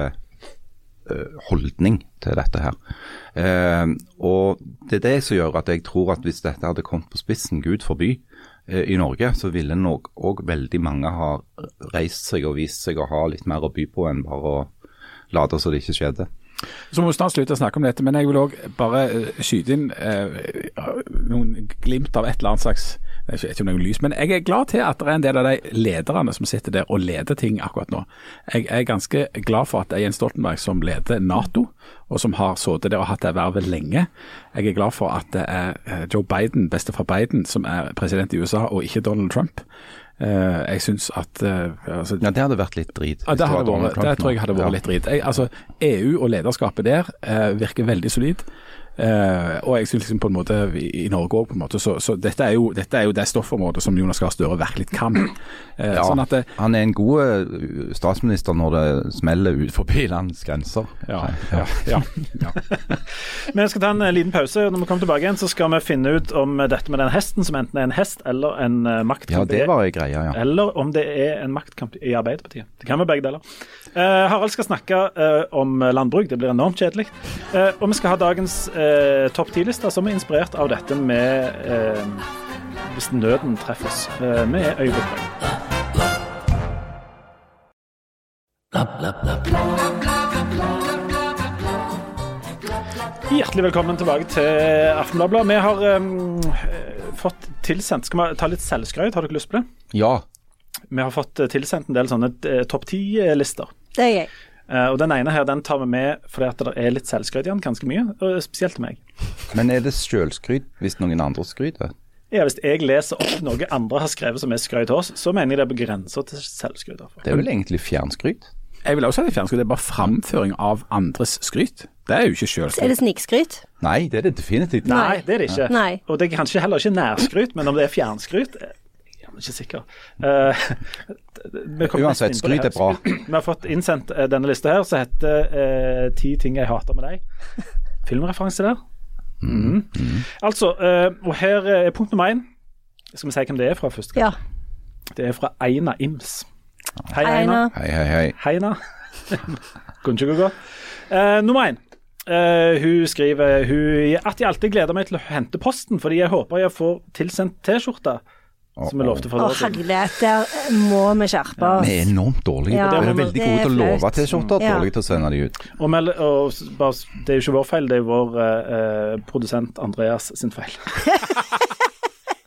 holdning til dette her. Og det er det som gjør at jeg tror at hvis dette hadde kommet på spissen, Gud forby, i Norge, så ville nok òg veldig mange ha reist seg og vist seg å ha litt mer å by på enn bare å late som det ikke skjedde. Så må vi snart slutte å snakke om dette, men jeg vil òg bare eh, skyte inn eh, noen glimt av et eller annet slags jeg vet ikke om det er noe lys, men jeg er glad til at det er en del av de lederne som sitter der og leder ting akkurat nå. Jeg er ganske glad for at det er Jens Stoltenberg som leder Nato, og som har sittet der og hatt det vervet lenge. Jeg er glad for at det er eh, Joe Biden, bestefar Biden, som er president i USA, og ikke Donald Trump. Eh, Jeg synes at eh, altså, Ja, det hadde vært litt drit. ja, det, vært, det tror jeg hadde vært Ja. litt drit. Jeg, altså, EU og lederskapet der eh, virker veldig solid. Eh, og jeg synes liksom på en måte i, i Norge òg, på en måte, så, så dette, er jo, dette er jo det stoffområdet som Jonas Gahr Støre virkelig kan. Eh, Ja, Sånn at det, han er en god eh, statsminister når det smeller ut forbi landets grenser. ja, ja, ja, ja. Vi skal ta en eh, liten pause. Når vi kommer tilbake igjen, så skal vi finne ut om eh, dette med den hesten, som enten er en hest eller en maktkamp. Ja, det var en greie, ja. Eller om det er en maktkamp i Arbeiderpartiet. Det kan være begge deler. Eh, Harald skal snakke eh, om landbruk, det blir enormt kjedelig. Eh, og vi skal ha dagens eh, topp 10-liste, som er inspirert av dette med eh, Hvis nøden treffer oss. Eh, vi er øyeblikk. Hjertelig velkommen tilbake til Aftenbladet. Vi har eh, fått tilsendt Skal vi ta litt selvskryt, Har dere lyst på det? Ja, Vi har fått eh, tilsendt en del sånne eh, topp ti-lister. Det er jeg. Eh, og Den ene her den tar vi med fordi at det er litt selvskryt i den, ganske mye. Og spesielt til meg. men er det selvskryt hvis noen andre skryter? Ja, Hvis jeg leser opp noe andre har skrevet som er skrøyt til oss, så mener jeg det er på grensa til selvskryt. Det er vel egentlig fjernskryt? Jeg vil også si fjernskryt. fjernskryt er bare framføring av andres skryt. Det er jo ikke Er det snikskryt? Nei, det er det definitivt. Nei, det er det ikke. Nei. Og det er kanskje heller ikke nærskryt, men om det er fjernskryt ikke sikker. Uh, Uansett, skryt er bra. Vi har fått innsendt eh, denne lista her, som heter eh, 'Ti ting jeg hater med deg'. Filmreferanse der. Mhm. Altså, uh, og her er punkt nummer én. Skal vi si hvem det er fra først? Ja. Det er fra Eina Ims. Hei, Hei, Eina. Hei, hei, hei. Heina. Kunne ikke gå godt. Eh, nummer én. Uh, hun skriver hun, at jeg alltid gleder meg til å hente posten, fordi jeg håper jeg får tilsendt T-skjorte. Som er lovte for Å, et år siden. herlighet, der må vi skjerpe oss. Vi er enormt dårlige Ja, det. Vi er veldig det gode til å love. T-skjorter, Ja. dårlige til å sende de ut. Og, med, og bare, det er jo ikke vår feil, det er jo vår eh, eh, produsent Andreas sin feil.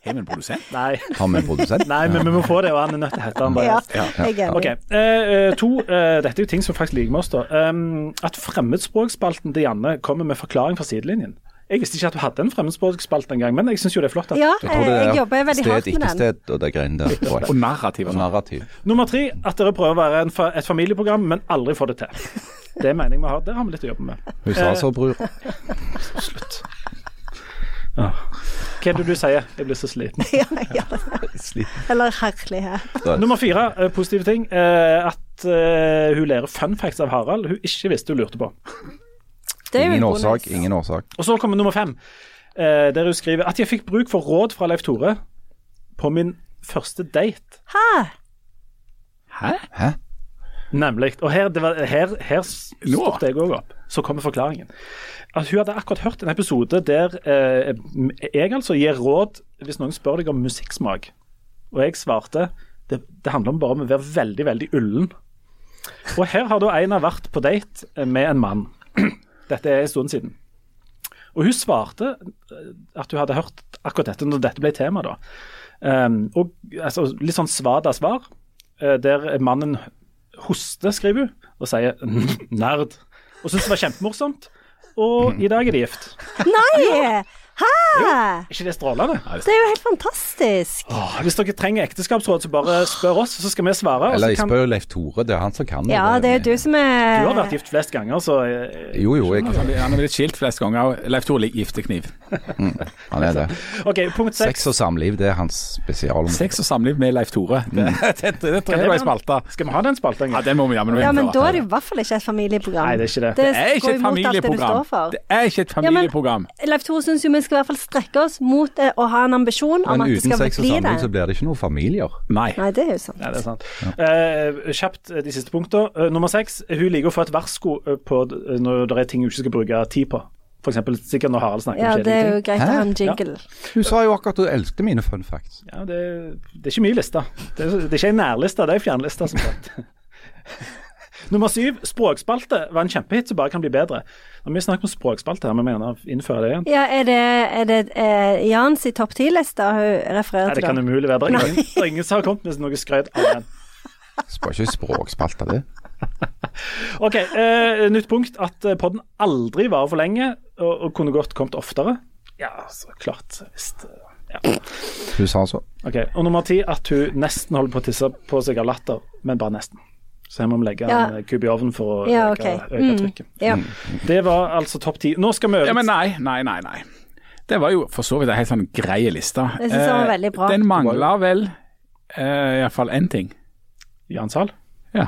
Har vi en produsent? Nei, Har vi en produsent? Nei men vi må få det, og han er nødt til å hete Ja, Andreas. jeg er Ok, enig. eh, eh, to, eh, Dette er jo ting som faktisk liker med oss. da. Um, at fremmedspråkspalten til Janne kommer med forklaring fra sidelinjen. Jeg visste ikke at du hadde en fremmedspråkspalte engang, men jeg syns jo det er flott. at Ja, Jeg tror jeg er jobber veldig sted, hardt med den. sted ikke sted og det greiene der. Og narrativ og sånn. Narrativ. Nummer tre, at dere prøver å være en fa et familieprogram, men aldri får det til. Det mener jeg vi har. Det har vi litt å jobbe med. Hun sa så, bror. Slutt. Ja. Hva er det du sier? Jeg blir så sliten. Ja, ja. Eller herlighet. Nummer fire, eh, positive ting. eh, At eh, hun lærer fun facts av Harald hun ikke visste hun lurte på. Det er Ingen bonus. årsak, ingen årsak. Og så kommer nummer fem, eh, der hun skriver at jeg fikk bruk for råd fra Leif Tore på min første date. Hæ? Hæ? Hæ? Nemlig. Og her, det var, her, her stoppet jeg òg opp. Så kommer forklaringen. At hun hadde akkurat hørt en episode der eh, jeg altså gir råd hvis noen spør deg om musikksmak. Og jeg svarte det, det handler om bare om å være veldig, veldig ullen. Og her har da Einar vært på date med en mann. Dette er en stund siden. Og hun svarte eh, at hun hadde hørt akkurat dette når dette ble tema, da. Um, og altså, litt sånn svada svar, eh, der mannen hoster, skriver hun, og sier 'nerd'. Og syns det var kjempemorsomt. Og i dag er de gift. Nei! Hæ? Jo, ikke det strålende? Det er jo helt fantastisk. Åh, hvis dere trenger ekteskapsråd, så bare spør oss, så skal vi svare. Eller jeg kan- spør jo Leif Tore, det er han som kan Ja, det er jo du som er Du har vært gift flest ganger, så eh, Jo, jo, jeg, Altså, han er blitt skilt flest ganger. Leif Tore liker giftekniv. han er det. OK, punkt seks. Sex og samliv, det er hans spesialområde. Sex og samliv med Leif Tore. Det, det, det, det tror jeg var ei spalte. Skal vi ha den spalta Ja, den må vi jammen Ja, men da er det i hvert fall ikke et familieprogram. Nei, det er ikke det. Det er ikke går et imot alt det du familieprogram. står for. Det er ikke et Ja, men- Leif Tore syns jo vi skal i hvert fall strekke oss mot eh, å ha en ambisjon om at det skal bli det. Men uten sex og samliv så blir det ikke noen familier. Nei. Nei, det er jo sant. Nei, det er sant. Eh, kjapt eh, de siste punktene. Uh, nummer seks. Hun liker å få et varsko eh, på når det er ting hun ikke skal bruke tid på. For eksempel sikkert når Harald snakker Ja, om det er jo greit å ha en jingle. Hun sa jo akkurat at hun elsket mine fun facts. Ja, det, det er ikke mye liste. Det det er ikke en nærliste, det er en fjernliste, som sagt. Nummer syv. Språkspalte var en kjempehit som bare kan bli bedre. Når vi snakker om språkspalte her, vi mener å innføre det igjen. Ja, er det, er det eh, Jans i topp ti-lista hun refererer til? Nei, det kan umulig være. Det er ingen, det er ingen som har kommet med noe skrøt av den. Spør ikke språkspalte, du. OK, eh, nytt punkt. At eh, podden aldri varer for lenge, og, og kunne godt kommet oftere. Ja, så klart. Visst. Ja. Hun sa så. Ok, Og nummer ti, at hun nesten holder på å tisse på seg av latter, men bare nesten. Så her må vi legge Ja. en kub i ovnen for å Ja, øke, ok. øke Mm. trykket. Ja. Det var altså topp ti. Nå skal vi øve. Ja, men nei, nei, nei. nei. Det var jo for så vidt en helt sånn grei liste. Jeg synes den var Eh, veldig bra. Den mangla vel eh, iallfall én ting. Jan Sahl. Ja.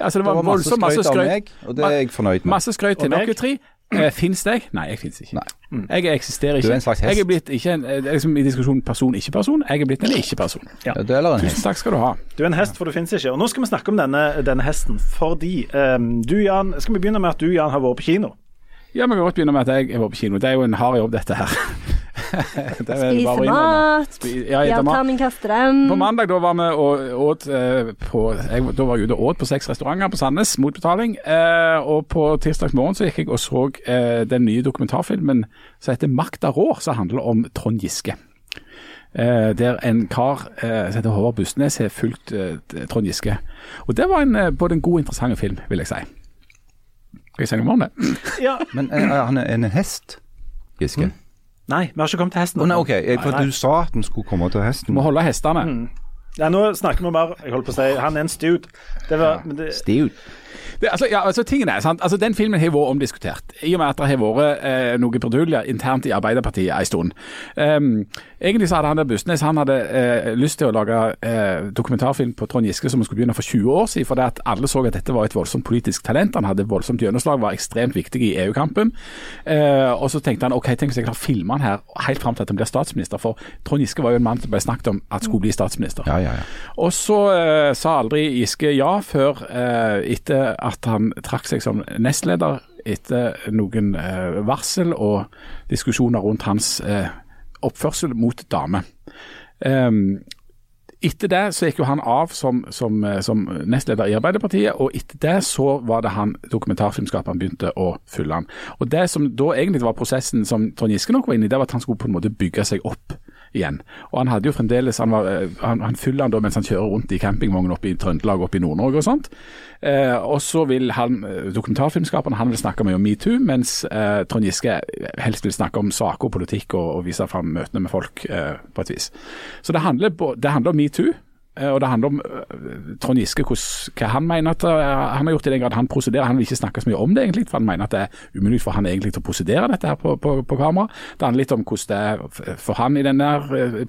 Altså, det Det var, var masse skrøyt masse skryt av meg, og det er jeg fornøyd med. Masse skrøyt til dere tre. Uh, fins jeg? Nei, jeg fins ikke. Nei. Jeg eksisterer ikke. Du er en slags hest. Jeg er blitt ikke en, det er liksom i diskusjonen person-ikke-person. Jeg er blitt en ikke-person. Ja. Ja, er en Tusen hest. takk skal du ha. Du er en hest, for du finnes ikke. Og nå skal vi snakke om denne, denne hesten fordi um, du, Jan Skal vi begynne med at du, Jan, har vært på kino? Ja, vi kan godt begynne med at jeg har vært på kino. Det er jo en hard jobb, dette her. er Spise mat. Spi- Ja, Ja, terningkast den. På mandag da var vi og åt eh, på jeg, Da var jeg ute og åt på seks restauranter på Sandnes mot betaling. Eh, og på tirsdag morgen så gikk jeg og så eh, den nye dokumentarfilmen som heter 'Makta rår', som handler om Trond Giske. Eh, der en kar eh, som heter Håvard Bustnes har fulgt eh, Trond Giske. Og det var en, eh, både en god og interessant film, vil jeg si. Skal jeg si noe om det? Ja. Men er han en hest, Giske? Nei, vi har ikke kommet til hesten. Å nei, OK. Jeg, for Nei, nei. du sa at vi skulle komme til hesten. Må holde hestene. Ja, nå snakker vi bare Jeg holdt på å si Han er en stud. Det var, men det. Det, altså, ja, altså tingen er sant. Altså, Den filmen har vært omdiskutert, i og med at det har vært eh, noe bruduljer internt i Arbeiderpartiet en stund. Um, egentlig så hadde han der Bustnes han hadde eh, lyst til å lage eh, dokumentarfilm på Trond Giske som han skulle begynne for 20 år siden, fordi at alle så at dette var et voldsomt politisk talent. Han hadde voldsomt gjennomslag, var ekstremt viktig i EU-kampen. Eh, og så tenkte han ok, tenk hvis jeg klarer å filme han her helt fram til at han blir statsminister, for Trond Giske var jo en mann som ble snakket om at skulle bli statsminister. Ja, ja, ja. Og så eh, sa aldri Giske ja før eh, etter at han trakk seg som nestleder etter noen eh, varsel og diskusjoner rundt hans eh, oppførsel mot damer. Ehm, etter det så gikk jo han av som, som, eh, som nestleder i Arbeiderpartiet, og etter det så var det han dokumentarfilmskaperen begynte å fylle han. Og Det som da egentlig var prosessen som Trond Giske nok var inne i, det var at han skulle på en måte bygge seg opp igjen. Og han hadde jo fremdeles, han, eh, han, han fyller han da mens han kjører rundt i campingvogn oppe i Trøndelag, oppe i Nord-Norge og sånt. Eh, og så vil han, eh, dokumentarfilmskaperen han vil snakke mye om metoo, mens eh, Trond Giske helst vil snakke om saker og politikk og, og vise fram møtene med folk eh, på et vis. Så det handler, det handler om metoo. Eh, Og det handler om eh, Trond Giske, hva han mener at eh, han har gjort i den grad han prosederer. Han vil ikke snakke så mye om det, egentlig, for han mener at det er umulig for han egentlig til å prosedere dette her på, på, på kamera. Det handler litt om hvordan det er for han i denne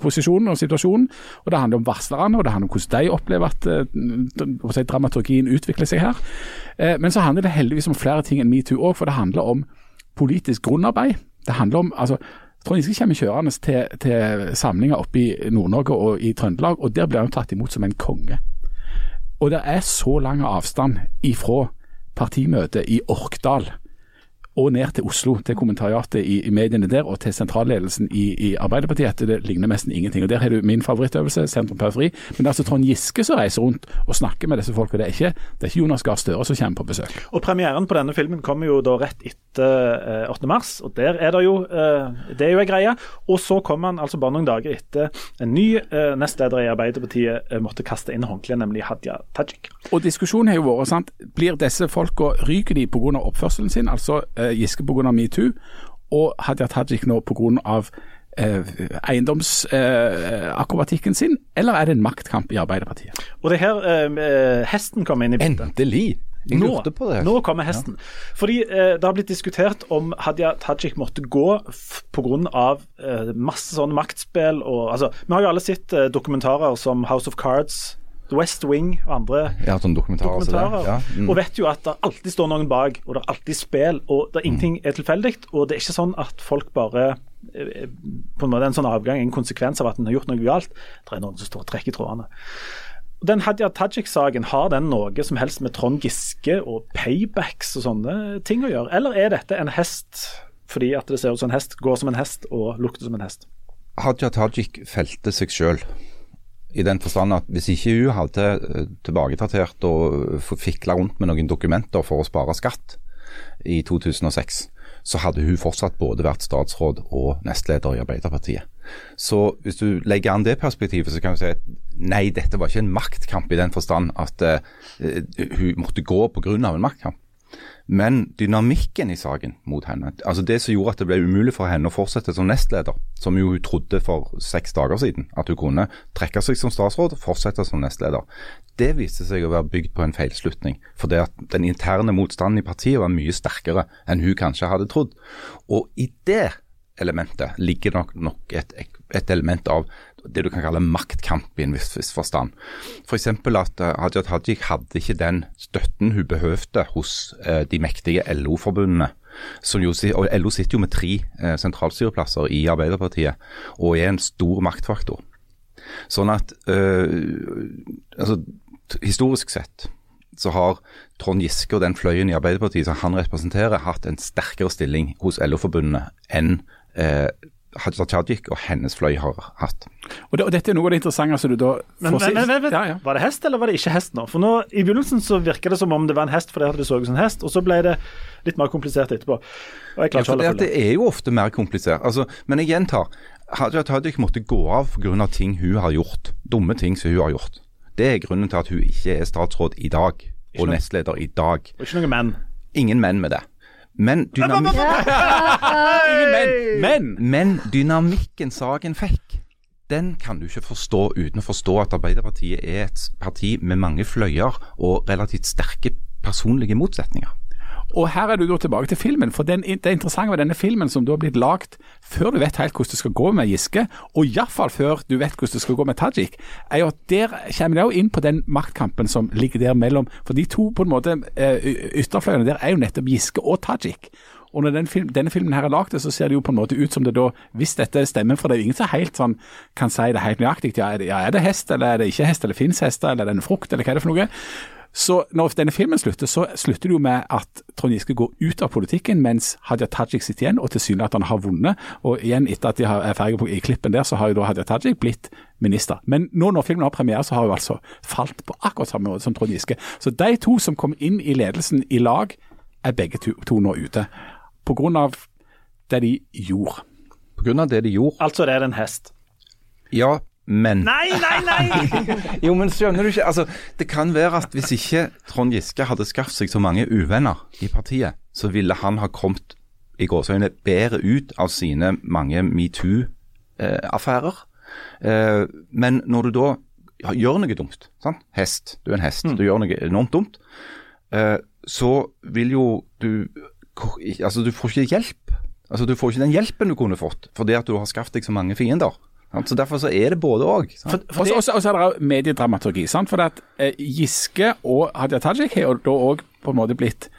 posisjonen og situasjonen. Og det handler om varslerne, og det handler om hvordan de opplever at si, dramaturgien utvikler seg her. Men så handler det heldigvis om flere ting enn metoo òg, for det handler om politisk grunnarbeid. Det handler om altså, Trond Giske kommer kjørende til, til samlinger oppe i Nord-Norge og i Trøndelag, og der blir han tatt imot som en konge. Og det er så lang avstand ifra partimøtet i Orkdal og ned til Oslo, til kommentariatet i, i mediene der, og til sentralledelsen i, i Arbeiderpartiet, det ligner nesten ingenting. Og Der har du min favorittøvelse, sentrum periferi. Men det er altså Trond Giske som reiser rundt og snakker med disse folka. Det er ikke, det er ikke Jonas Gahr Støre som kommer på besøk. Og Premieren på denne filmen kommer jo da rett etter eh, 8. mars, og der er det jo eh, Det er jo ei greie. Og så kommer han altså bare noen dager etter en ny eh, nestleder i Arbeiderpartiet eh, måtte kaste inn håndkleet, nemlig Hadia Tajik. Og diskusjonen har jo vært sant, blir disse folka ryker de pga. oppførselen sin, altså eh, Giske pga. metoo, og Hadia Tajik nå pga. Eh, eiendomsakrobatikken sin, eller er det en maktkamp i Arbeiderpartiet? Og det er her eh, hesten kommer inn i bildet. Endelig! Jeg Nå, lurte på det. nå kommer hesten. Fordi eh, Det har blitt diskutert om Hadia Tajik måtte gå pga. Eh, masse sånn maktspill. Og, altså, vi har jo alle sett eh, dokumentarer som House of Cards, West Wing og andre Ja, sånn dokumentarer. dokumentarer. Ja. Mm. Og vet jo at det alltid står noen bak, og det er alltid spill, og det er ingenting er tilfeldig. Og det er ikke sånn at folk bare eh, På en måte en sånn avgang, en konsekvens av at en har gjort noe galt. Det er noen som står og trekker trådene. Den Hadia Tajik-saken, har den noe som helst med Trond Giske og paybacks og sånne ting å gjøre? Eller er dette en hest fordi at det ser ut som en hest, går som en hest og lukter som en hest? Hadia Tajik felte seg sjøl. I den forstand at hvis ikke hun hadde tilbaketratert og fikla rundt med noen dokumenter for å spare skatt i 2006, så hadde hun fortsatt både vært statsråd og nestleder i Arbeiderpartiet. Så hvis du legger an det perspektivet, så kan du si at nei, dette var ikke en maktkamp i den forstand at uh, hun måtte gå pga. en maktkamp. Men dynamikken i saken mot henne, altså det som gjorde at det ble umulig for henne å fortsette som nestleder, som jo hun trodde for seks dager siden, at hun kunne trekke seg som statsråd fortsette som nestleder, det viste seg å være bygd på en feilslutning. For det at den interne motstanden i partiet var mye sterkere enn hun kanskje hadde trodd. Og i det elementet ligger nok, nok et, et element av det du kan kalle maktkamp i en viss, viss forstand. F.eks. at uh, Hadia Tajik hadde ikke den støtten hun behøvde hos eh, de mektige LO-forbundene. Jo, og LO sitter jo med tre eh, sentralstyreplasser i Arbeiderpartiet og er en stor maktfaktor. Sånn at øh, altså, Historisk sett så har Trond Giske og den fløyen i Arbeiderpartiet som han representerer, hatt en sterkere stilling hos LO-forbundene enn eh, Hadia Tajik og hennes fløy har hatt. Og, det, og Dette er noe av det interessante som du da Men, får si- men, men, men ja, ja. Var det hest, eller var det ikke hest nå? For nå, I begynnelsen så virka det som om det var en hest fordi det så ut som en hest, og så ble det litt mer komplisert etterpå. Og jeg Ja, klarer for det, at det er jo ofte mer komplisert. Altså, men jeg gjentar. Hadia Tajik måtte gå av pga. ting hun har gjort. Dumme ting som hun har gjort. Det er grunnen til at hun ikke er statsråd i dag, og nestleder i dag. Og ikke noen menn. Ingen menn med det. Men, dynamik. Men men dynamikken saken fikk, den kan du ikke forstå uten å forstå at Arbeiderpartiet er et parti med mange fløyer og relativt sterke personlige motsetninger. Og her er du da tilbake til filmen. For den, det interessante med denne filmen som da har blitt lagd før du vet helt hvordan det skal gå med Giske, og iallfall før du vet hvordan det skal gå med Tajik, er jo at der kommer de jo inn på den maktkampen som ligger der mellom For de to på en måte eh, ytterfløyene der er jo nettopp Giske og Tajik. Og når den film, denne filmen her er lagd, så ser det jo på en måte ut som det da, hvis dette stemmer, for det er jo ingen som helt sånn kan si det helt nøyaktig. Ja, er det, ja, er det hest, eller er det ikke hest, eller fins hester, eller er det en frukt, eller hva er det for noe? Så når denne filmen slutter, så slutter det jo med at Trond Giske går ut av politikken, mens Hadia Tajik sitter igjen og tilsynelatende har vunnet. Og igjen, etter at de har- er ferdige på, i klippen der, så har jo da Hadia Tajik blitt minister. Men nå når filmen har premiere, så har hun altså falt på akkurat samme måte som Trond Giske. Så de to som kom inn i ledelsen i lag, er begge to, to nå ute. På grunn av det de gjorde. På grunn av det de gjorde. Altså det er det en hest. Ja, men Nei, nei, nei! Jo, men skjønner du ikke? Altså, det kan være at hvis ikke Trond Giske hadde skaffet seg så mange uvenner i partiet, så ville han ha kommet i gåseøyne bedre ut av sine mange metoo-affærer. Eh, men når du da gjør noe dumt, sant? hest, du er en hest, du gjør noe enormt dumt, eh, så vil jo du Altså, du får ikke hjelp. Altså, Du får ikke den hjelpen du kunne fått fordi at du har skaffet deg så mange fiender. Så Derfor så er det både òg. Og så er det mediedramaturgi. sant? For at eh, Giske og Hadia Tajik har jo da òg på en måte blitt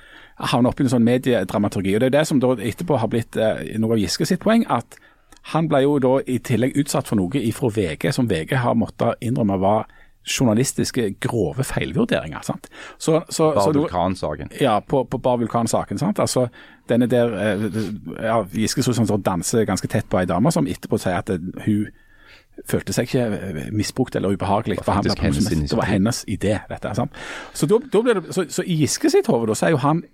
havnet opp i en sånn mediedramaturgi. og Det er det som da etterpå har blitt eh, noe av Giske sitt poeng. at han ble jo da i tillegg utsatt for noe fra VG, som VG har måttet innrømme var journalistiske grove feilvurderinger. sant? Så, så, bar vulkansaken. ja, på, på Bar Vulkan-saken. sant? Altså, denne der, eh, ja, Giske så sånn danser ganske tett på ei dame, som etterpå sier at eh, hun følte seg ikke eh, misbrukt eller ubehagelig. Det noe hennes. Det var hennes idé, dette. sant? Så, da, da det, så, så i Giske sitt hode er jo han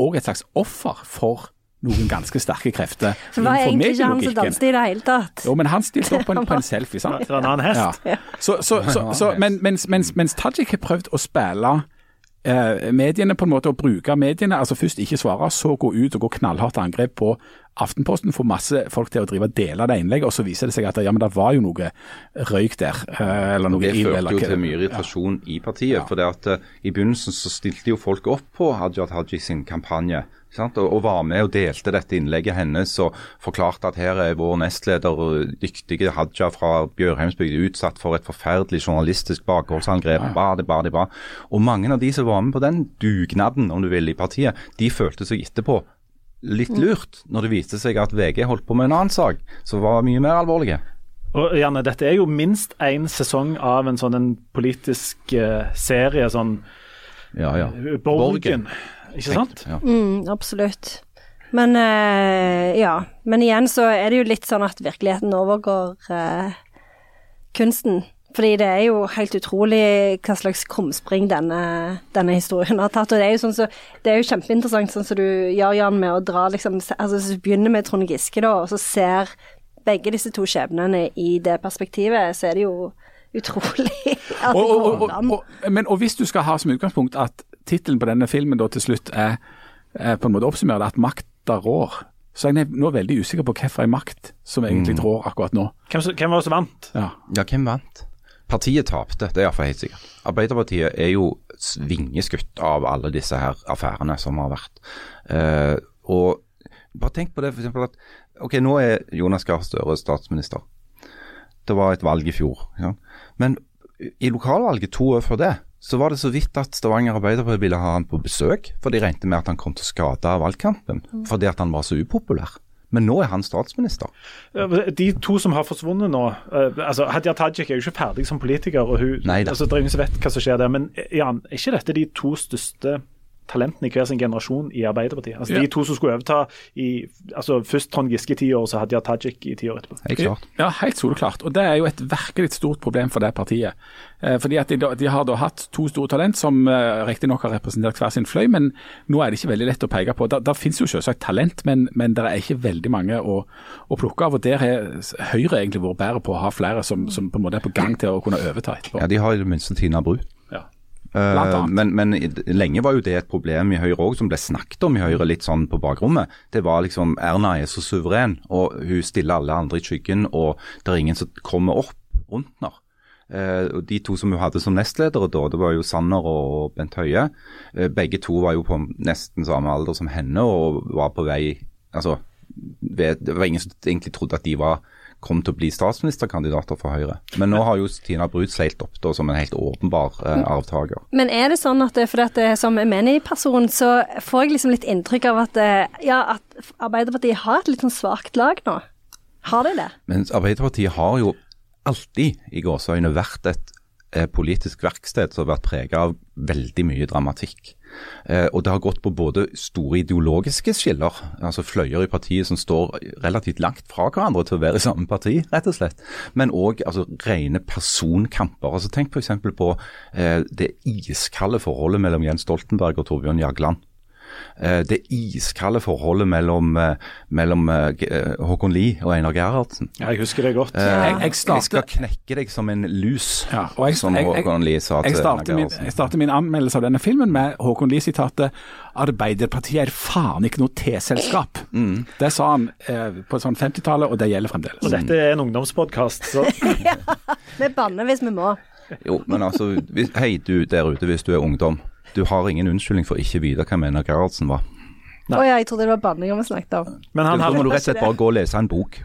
òg et slags offer for noen ganske sterke krefter For det var egentlig ikke han som danset i det hele tatt. Jo, men han stilte opp på en, på en selfie, sant? det var en annen hest. Ja. Så, så, så, så, men, mens, mens, mens Tajik har prøvd å spille eh, mediene på en måte, å bruke mediene, altså først ikke svare, så gå ut og gå knallhardt angrep på Aftenposten, få masse folk til å drive og dele det innlegget, og så viser det seg at ja, men det var jo noe røyk der, eh, eller noe Det ild, førte eller jo til mye irritasjon i partiet. for det at uh, I begynnelsen så stilte jo folk opp på Hadia Tajik sin kampanje. Og, og var med og delte dette innlegget hennes og forklarte at her er vår nestleder, eh, dyktige Haja fra Bjørheimsbygd, utsatt for et forferdelig journalistisk bakholdsangrep. Bade, bade, bade. Og mange av de som var med på den dugnaden, om du vil, i partiet, de følte seg etterpå litt lurt når det viste seg at VG holdt på med en annen sak som var mye mer alvorlig. Og Janne, dette er jo minst én sesong av en sånn en politisk eh, serie, sånn Ja, ja. Borgen. Ikke sant? Ja. Mm, absolutt. Men eh, ja. Men igjen så er det jo litt sånn at virkeligheten overgår eh, kunsten. Fordi det er jo helt utrolig hva slags krumspring denne, denne historien har tatt. Og det er jo sånn så, det er jo kjempeinteressant sånn som du gjør, Jan, med å dra liksom Altså hvis du begynner med Trond Giske, da, og så ser begge disse to skjebnene i det perspektivet, så er det jo utrolig at det og, og, går og, an. og, men, og hvis du skal ha som utgangspunkt at tittelen på denne filmen da til slutt er, er på en måte oppsummert at makta rår, så er jeg nå veldig usikker på hvilken makt som egentlig rår akkurat nå. Hvem, hvem var det som vant? Ja. Ja, hvem vant? Partiet tapte, det er iallfall helt sikkert. Arbeiderpartiet er jo vingeskutt av alle disse her affærene som har vært. Uh, og bare tenk på det eksempel at ok, nå er Jonas Gahr Støre statsminister. Det var et valg i fjor. Ja. Men i lokalvalget to år før det, så var det så vidt at Stavanger Arbeiderparti ville ha han på besøk, for de regnet med at han kom til å skade valgkampen fordi at han var så upopulær. Men nå er han statsminister. De to som har forsvunnet nå eh, altså Hadia Tajik er jo ikke ferdig som politiker, og hun Neida. altså, det er vet hva som skjer der. Men eh, Jan, er ikke dette de to største talentene i hver sin generasjon i Arbeiderpartiet? Altså Ja. De to som skulle overta i altså først Trond Giske i ti år, så Hadia Tajik i ti år etterpå. Helt klart. Ja, helt soleklart. Og det er jo et virkelig stort problem for det partiet. Eh, fordi at de, de har da hatt to store talent som eh, riktignok har representert hver sin fløy, men nå er det ikke veldig lett å peke på. Der, der finnes jo selvsagt talent, men, men det er ikke veldig mange å, å plukke av. Og der har Høyre egentlig vært bedre på å ha flere som, som på en måte er på gang til å kunne overta etterpå. Ja, De har i det minste Tina Bru. Eh, men, men lenge var jo det et problem i Høyre òg, som ble snakket om i Høyre litt sånn på bakrommet. Det var liksom Erna er så suveren, og hun stiller alle andre i skyggen, og det er ingen som kommer opp rundt henne. Og De to som hun hadde som nestledere da, det var jo Sanner og Bent Høie. Eh, begge to var jo på nesten samme alder som henne og var på vei altså, ved, Det var ingen som egentlig trodde at de var kom til å bli statsministerkandidater for Høyre. Men nå har jo Tina Bru seilt opp da, som en helt åpenbar eh, arvtaker. Men er det sånn at for at det, som Emeni-person, så får jeg liksom litt inntrykk av at, eh, ja, at Arbeiderpartiet har et litt sånn svakt lag nå? Har de det? Men Arbeiderpartiet har jo alltid i gåseøyne vært et eh, politisk verksted som har vært prega av veldig mye dramatikk. Eh, og det har gått på både store ideologiske skiller, altså fløyer i partiet som står relativt langt fra hverandre til å være i samme parti, rett og slett. Men òg altså, rene personkamper. Altså, tenk f.eks. på eh, det iskalde forholdet mellom Jens Stoltenberg og Torbjørn Jagland. Eh, det iskalde forholdet mellom, eh, mellom eh, Håkon Lie og Einar Gerhardsen. Ja, jeg husker det godt. Eh, Jeg- jeg jeg, skal knekke deg som en lus, Ja, og jeg- som Håkon Lie sa til Einar min, Gerhardsen. jeg starter min anmeldelse av denne filmen med Håkon Lie-sitatet 'Arbeiderpartiet er faen ikke noe T-selskap'. Mm. Det sa han eh, på sånn 50-tallet, og det gjelder fremdeles. Og dette er en ungdomspodkast, så Vi banner hvis vi må. Jo, men altså, hvis, hei du der ute hvis du er ungdom. Du har ingen unnskyldning for ikke å vite hva Mena Gerhardsen var. Å ja, jeg trodde det var banninga vi snakket om. Men han, Da må du rett og slett bare gå og lese en bok.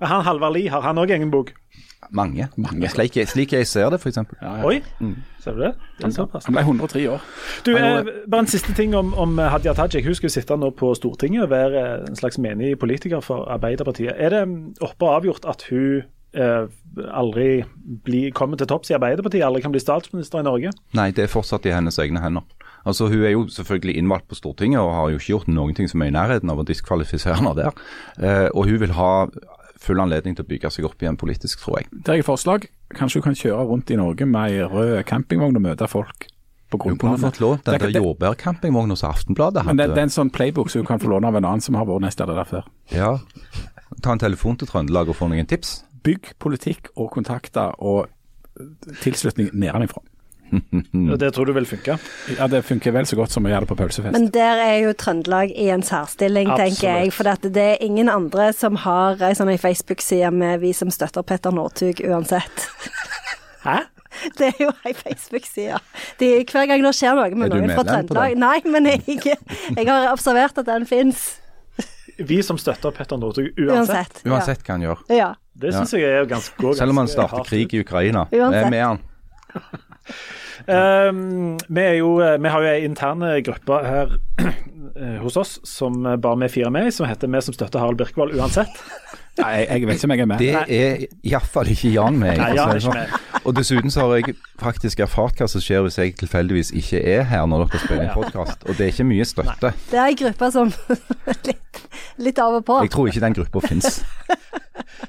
men han Halvard Lie, har han òg egen bok? Mange. Slik, jeg- slik jeg ser det, f.eks. Oi, ser du det? det. Han ble 103 år. Du, eh, bare en siste ting om, om Hadia Tajik. Hun skal sitte nå på Stortinget og være en slags menig politiker for Arbeiderpartiet. Er det mm, oppe og avgjort at hun eh, aldri bli, kommer til topps i Arbeiderpartiet, aldri kan bli statsminister i Norge? Nei, det er fortsatt i hennes egne hender. Altså, Hun er jo selvfølgelig innvalgt på Stortinget og har jo ikke gjort noen ting som er i nærheten av å diskvalifisere henne der. Eh, og hun vil ha full anledning til å bygge seg opp igjen politisk, tror jeg. Der er et forslag. Kanskje du kan kjøre rundt i Norge med ei rød campingvogn og møte folk på Hun kunne grunnplanet. fått lånt den der jordbærcampingvogna som Aftenbladet Men det, det er en sånn playbook som du kan få låne av en annen som har vært nestleder der før. Ja. Ta en telefon til Trøndelag og få noen tips. Bygg politikk og kontakter og tilslutning nedenfra. Og Det tror du vil funke? Ja, det funker vel så godt som å gjøre det på pølsefest. Men der er jo Trøndelag i en særstilling, tenker jeg. For det er ingen andre som har ei sånn Facebook-side med 'Vi som støtter Petter Northug uansett'. Hæ? Det er jo ei Facebook-side. Hver gang det skjer noe med noen fra Trøndelag? Nei, men jeg, jeg har observert at den fins. Vi som støtter Petter Northug uansett. Uansett. Uansett hva han gjør. Ja. Ja. Det syns jeg er ganske godt. Selv om han starter hardt krig i Ukraina. Uansett. Vi er med han. Um, vi, er jo, vi har jo ei interne gruppe her eh, hos oss som bare vi fire med i, som heter Vi som støtter Harald Birkvold uansett. Nei, jeg, vet ikke om jeg er med. Det er iallfall ikke Jan med. Nei, Jan er ikke med. Og dessuten så har jeg faktisk erfart hva som skjer hvis jeg tilfeldigvis ikke er her når dere spiller inn podkast. Og det er ikke mye støtte. Det er ei gruppe som litt, litt av og på. Jeg tror ikke den gruppa fins.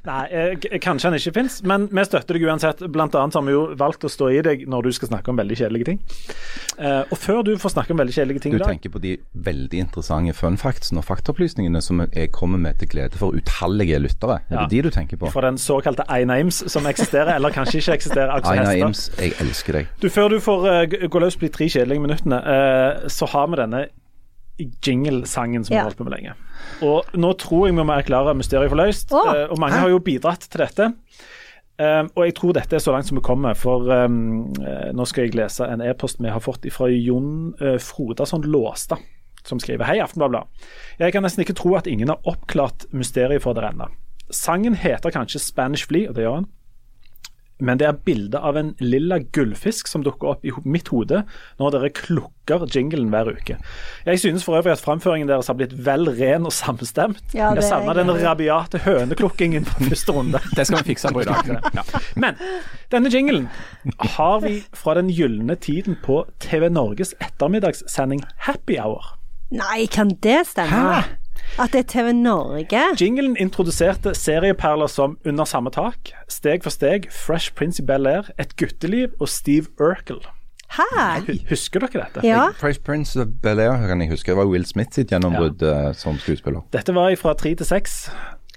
Nei, eh, kanskje han ikke fins, men vi støtter deg uansett. Blant annet har vi jo valgt å stå i deg når du skal snakke om veldig kjedelige ting. Eh, og før du får snakke om veldig kjedelige ting Du da, tenker på de veldig interessante fun factsene og faktaopplysningene som jeg kommer med til glede for utallige lyttere. Er Ja. det de du tenker på? fra den såkalte I-names som eksisterer, eller kanskje ikke eksisterer. Aina. Ims, jeg elsker deg. Du, Før du får uh, gå løs på de tre kjedelige minuttene, uh, så har vi denne jingle-sangen som vi Ja. har holdt på med lenge. Og nå tror jeg vi må erklære mysteriet for løst, oh. eh, og mange har jo bidratt til dette. Um, og jeg tror dette er så langt som vi kommer, for um, eh, nå skal jeg lese en e-post vi har fått fra Jon uh, Frodason Låstad, som skriver Hei, Aftenbladet. Jeg kan nesten ikke tro at ingen har oppklart mysteriet for dere ennå. Sangen heter kanskje Spanish Flea, og det gjør han. Men det er bilde av en lilla gullfisk som dukker opp i mitt hode når dere klukker jinglen hver uke. Jeg synes for øvrig at framføringen deres har blitt vel ren og samstemt. Ja, jeg er savner den rabiate høneklukkingen fra første runde. Det skal vi fikse på i dag. Ja. Men denne jinglen har vi fra den gylne tiden på TV Norges ettermiddagssending Happy Hour. Nei, kan det stemme? At det er TV Norge? Jinglen introduserte serieperler som Under samme tak, Steg for steg, Fresh Prince i Bel-Air, Et gutteliv og Steve Urkel. Hæ? Husker dere dette? Ja. Fresh Prince of Bel-Air kan jeg huske. Det var Will Smith sitt gjennombrudd ja. som skuespiller. Dette var fra tre til seks.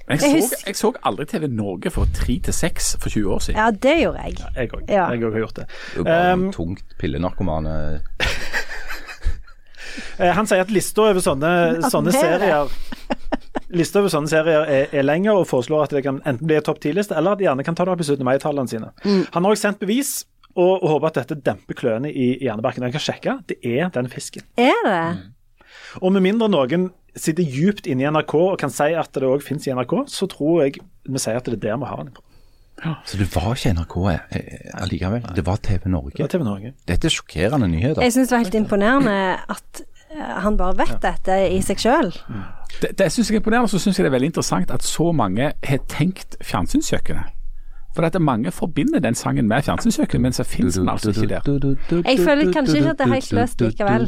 Jeg, Jeg så, jeg så aldri TV Norge fra tre til seks for 20 år siden. Ja, det gjorde jeg. Jeg òg. Ja. Jeg òg har gjort det. Det var bare Um, en tungt pillenarkomane. Eh, Han sier at lista over sånne, sånne er serier Lista over sånne serier er, er lenger, og foreslår at det kan enten bli en topp ti-liste, eller at de gjerne kan ta det opp i 17. mai-tallene sine. Mm. Han har også sendt bevis, og, og håper at dette demper kløene i hjernebarken. Han kan sjekke. Det er den fisken. Er det? Og med mindre noen sitter djupt inne i NRK og kan si at det òg fins i NRK, så tror jeg vi sier at det er der vi har den. Så det var ikke NRK eh, allikevel. Det var TV Det Norge. er TV Norge. Dette er sjokkerende nyheter. Jeg syns det var helt imponerende at eh, han bare vet dette i seg sjøl. Det, det syns jeg er imponerende, og så syns jeg det er veldig interessant at så mange har tenkt fjernsynskjøkkenet. For at mange forbinder den sangen med fjernsynskjøkkenet, men så finnes den altså ikke der. Jeg føler kanskje ikke at det er helt løst likevel.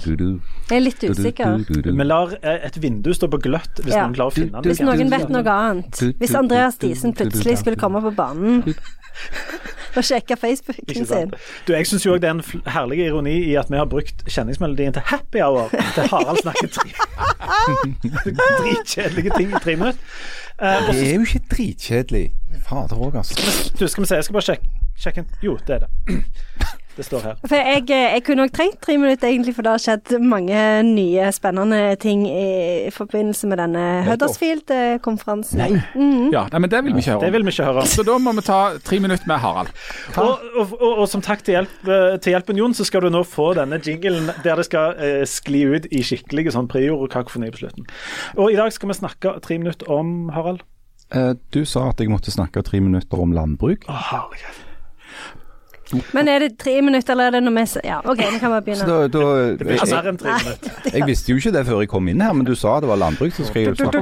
Jeg er litt usikker. Vi lar eh, et vindu stå på gløtt hvis Ja. noen klarer å finne den. Hvis noen vet noe annet. Hvis Andreas Diesen plutselig skulle komme på banen og sjekke Facebooken sin. Du, jeg syns òg det er en herlig ironi i at vi har brukt kjenningsmelodien til Happy Hour til Harald snakker tre dritkjedelige ting i tre minutter. Uh, Det er jo ikke dritkjedelig. Fader òg, altså. du, skal vi se, jeg skal bare sjekke, sjekke en Jo, det er det. Det står her. For jeg, eh, jeg kunne nok trengt tre minutter, egentlig, for det har skjedd mange nye spennende ting i forbindelse med denne Huddersfield-konferansen. Nei. Ja, nei, men det vil vi ikke høre Det om. vil vi ikke høre om. Så da må vi ta tre minutter med Harald. Og, og, og, og som takk til, hjelp, eh, til hjelpen, Jon, så skal du nå få denne jinglen der det skal eh, skli ut i skikkelige sånn prior og kakofoni på slutten. Og i dag skal vi snakke tre minutter om, Harald. Eh, Du sa at jeg måtte snakke tre minutter om landbruk. Å, herlighet. Men er det tre minutter, eller er det noe vi Ja, OK, vi kan bare Så begynne. da, da, jeg, minutter. jeg visste jo ikke det før jeg kom inn her, men du sa det var landbruk, så skal jeg jo snakke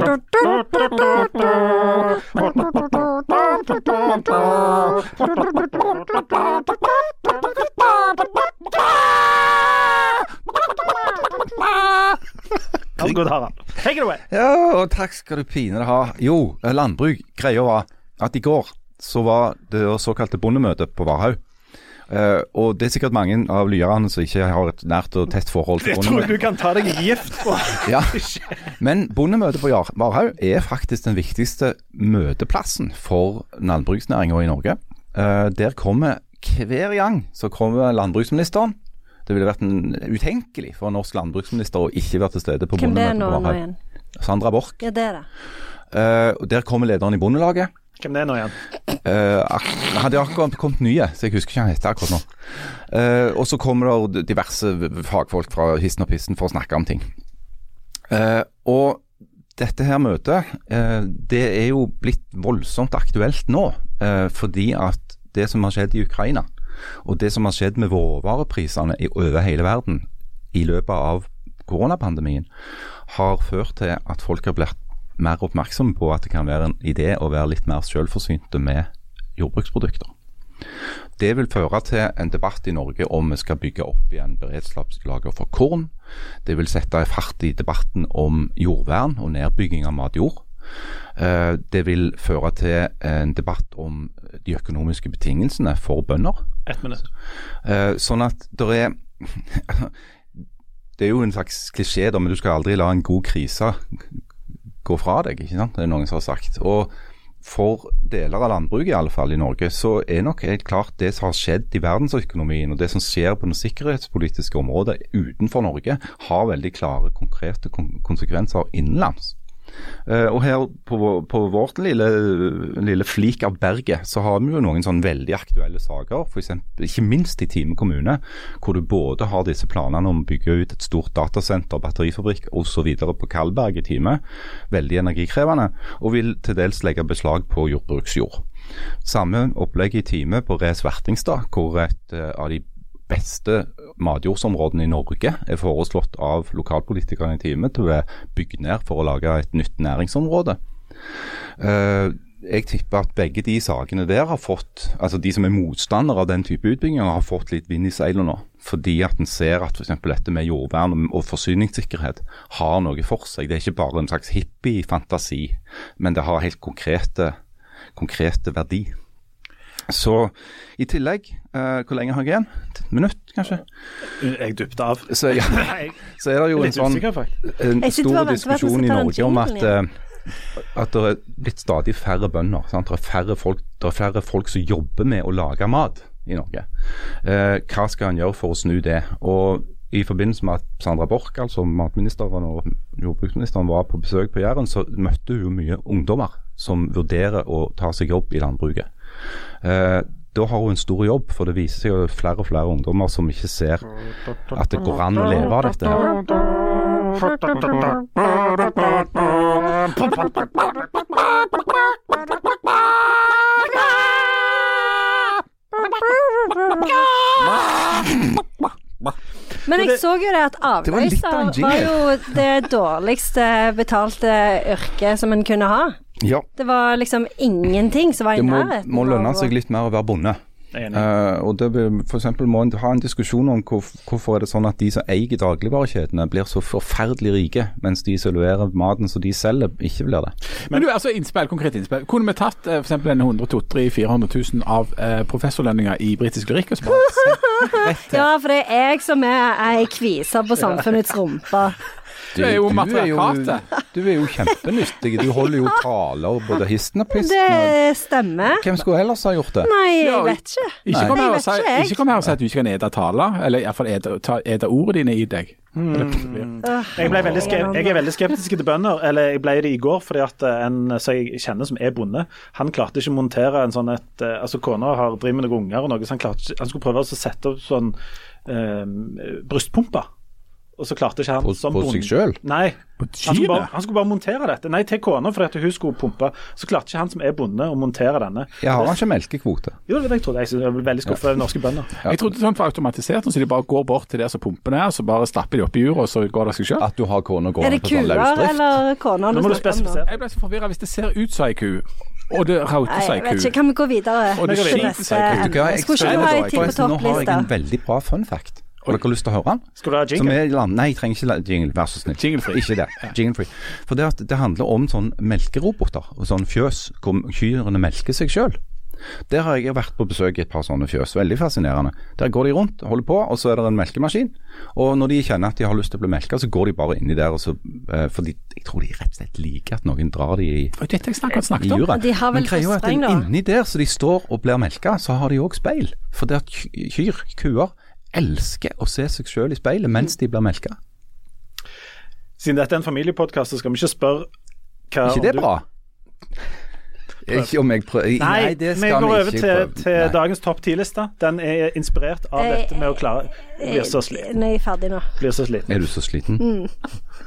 Harald. Take it away. Ja, og takk skal du pine deg ha. Jo, eh, landbruk. Greia var at i går så var det såkalte bondemøte på Varhaug. Eh, og det er sikkert mange av lyerne som ikke har et nært og tett forhold til Jeg tror jeg du kan ta deg gift på. Ja. Men bondemøtet på Varhaug er faktisk den viktigste møteplassen for landbruksnæringa i Norge. Uh, der kommer hver gang så kommer landbruksministeren. Det ville vært en, utenkelig for en norsk landbruksminister å ikke være til stede på Hvem det bondemøtet nå, på Varhaug. Sandra Borch. Ja, det er det. Eh, der kommer lederen i Bondelaget. Hvem det er nå igjen? Uh, hadde akkurat kommet nye, så jeg husker ikke hva han heter akkurat nå. Uh, og så kommer det diverse fagfolk fra hissen og pissen for å snakke om ting. Uh, og dette her møtet, eh, det er jo blitt voldsomt aktuelt nå. fordi at det som har skjedd i Ukraina, og det som har skjedd med råvareprisene over hele verden i løpet av koronapandemien, har ført til at folk har blitt mer oppmerksomme på at det kan være en idé å være litt mer selvforsynte med jordbruksprodukter. Det vil føre til en debatt i Norge om vi skal bygge opp igjen beredskapslager for korn. Det vil sette fart i debatten om jordvern og nedbygging av matjord. Eh, Det vil føre til en debatt om de økonomiske betingelsene for bønder. Ett minutt. Eh, Sånn at det er Det er jo en slags klisjé, men du skal aldri la en god krise gå fra deg. ikke sant? Det er noen som har sagt. Og for deler av landbruket, i alle fall i Norge, så er nok helt klart det som har skjedd i verdensøkonomien, og det som skjer på det sikkerhetspolitiske området utenfor Norge, har veldig klare, konkrete konsekvenser innenlands. Eh, og her på, på vårt lille, lille flik av berget, så har vi jo noen sånn veldig aktuelle saker. For eksempel, ikke minst i Time kommune, hvor du både har disse planene om å bygge ut et stort datasenter, batterifabrikk osv. på Kalberg i Time. Veldig energikrevende. Og vil til dels legge beslag på jordbruksjord. Samme opplegg i Time på Re Svertingstad, hvor et eh, av de beste matjordsområdene i Norge er foreslått av lokalpolitikerne i Time til å være bygd ned for å lage et nytt næringsområde. Eh, jeg tipper at begge de sakene der har fått, altså de som er motstandere av den type utbygginger, har fått litt vind i seilene nå. Fordi at en ser at f.eks. dette med jordvern og forsyningssikkerhet har noe for seg. Det er ikke bare en slags hippie-fantasi, men det har helt konkrete, konkrete verdi. Så i tillegg, uh, hvor lenge har jeg igjen? Et minutt, kanskje? Jeg dupte av. Så, ja, så er det jo en sånn en stor diskusjon i Norge om at, eh, at det er blitt stadig færre bønder. Sant? Det, er færre folk, det er færre folk som jobber med å lage mat i Norge. Eh, hva skal en gjøre for å snu det? Og i forbindelse med at Sandra Borch, altså matministeren og jordbruksministeren, var på besøk på Jæren, så møtte hun mye ungdommer som vurderer å ta seg jobb i landbruket. Eh, da har hun en stor jobb, for det viser seg jo flere og flere ungdommer som ikke ser at det går an å leve av dette. her. Men jeg så jo det at Det var litt av en avløser var jo det dårligste betalte yrket som en kunne ha. Ja, Det var liksom ingenting som var i det må, må lønne seg litt mer å være bonde. Eh, og det vil for må en ha en diskusjon om hvor, hvorfor er det sånn at de som eier dagligvarekjedene blir så forferdelig rike, mens de som leverer maten som de selger, ikke blir det. Men du, altså innspill, konkret innspill. Kunne vi tatt uh, en 100 400 000 av uh, professorlønninger i britisk lyrikk Ja, for det er jeg som er ei kvise på samfunnets rumpe. Det er jo Du matriarkatet. Du er jo kjempenyttig. Du holder jo taler både histen og pisten. Det stemmer. Hvem skulle ellers ha gjort det? Nei, jeg vet ikke. Ikke kom her og vet si, ikke jeg. ikke kom her og si at du ikke kan ete taler, eller iallfall ete, ordene dine i deg. Jeg, veldig jeg er veldig skeptisk til bønder, eller jeg ble det i går fordi at eh, en som jeg kjenner som er bonde, han klarte ikke å montere en sånn et eh, Altså kona har driver med noen unger og noe, så han, klarte, han skulle prøve å sette opp sånn eh, brystpumpe. Og så klarte ikke han På- som på bonde- seg selv? Nei. På Han skulle, bare, han skulle bare montere dette. Nei, til kona, fordi at hun skulle pumpe. Så klarte ikke han som er bonde, å montere denne. Jeg har ikke melkekvote. Jo, det var det jeg trodde. Jeg jeg ble veldig skuffet over norske bønder. Jeg trodde sånn var automatisert, så de bare går bort til der som pumpene er, så bare stapper de oppi uret, og så går det seg sjøl. At du har kona Er gående det på sånn kuer løsdrift. eller koner må du spesifisere. Jeg ble så forvirra hvis det ser ut som ei ku, og det rauter ikke. ku. Kan vi gå videre? Og det skiter seg, du du på Forresten, Nå har jeg en veldig bra fun fact. Har dere lyst til å høre den? Skal du ha jingle? er. Nei, jeg trenger ikke jingle, vær så snill. Jingle-free. Ikke det. Jingle-free. For det, at det handler om sånn melkeroboter og sånn fjøs hvor kyrne melker seg sjøl. Der har jeg vært på besøk i et par sånne fjøs. Veldig fascinerende. Der går de rundt, holder på, og så er det en melkemaskin. Og når de kjenner at de har lyst til å bli melka, så går de bare inni der. Og så, eh, fordi jeg tror de rett og slett liker at noen drar de i dette jeg snakket, snakket om. juret. De har vel Men greia er at da? inni der så de står og blir melka, så har de òg speil. For det at kyr, kuer, elsker å se seg sjøl i speilet mens de blir melka. Siden dette er en familiepodkast, så skal vi ikke spørre hva ikke det du- bra? Ikke om jeg prøver Nei, det vi skal går vi over til, til dagens topp ti-liste. Den er inspirert av Eh, dette med å klare Blir så sliten. Nei, ferdig nå. Blir så sliten. Er du så sliten? Mm.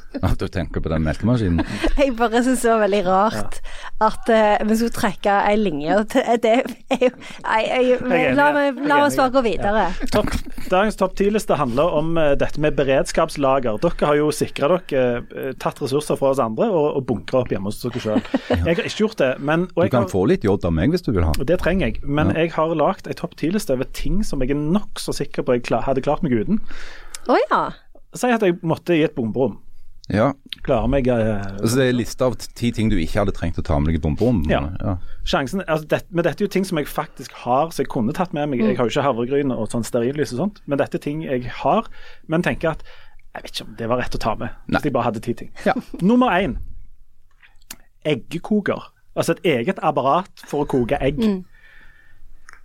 At du tenker på den melkemaskinen? Jeg bare syns det var veldig rart at uh, vi skulle trekke ei linje til Det er jo Nei, jeg, Jeg la, la oss bare gå videre. Top, dagens topp ti-liste handler om uh, dette med beredskapslager. Dere har jo sikra dere uh, tatt ressurser fra oss andre og, og bunkra opp hjemme hos dere sjøl. Jeg har ikke gjort det, men og Du kan har, få litt jod av meg hvis du vil ha. det trenger jeg. Men Ja. jeg har lagd ei topp ti-liste over ting som jeg er nokså sikker på jeg klar, hadde klart meg uten. Oh, ja. Si at jeg måtte i et bomberom. Ja, Klarer meg eh, altså Det er en liste av ti ting du ikke hadde trengt å ta med deg i bomberommet. Ja. ja. Sjansen, altså det, Men dette er jo ting som jeg faktisk har, så jeg kunne tatt med meg. Jeg har jo ikke havregryn og sånn stearinlys og sånt, men dette er ting jeg har. Men tenker at jeg vet ikke om det var rett å ta med, Nei. hvis jeg bare hadde ti ting. Ja. Nummer én eggekoker. Altså et eget apparat for å koke egg.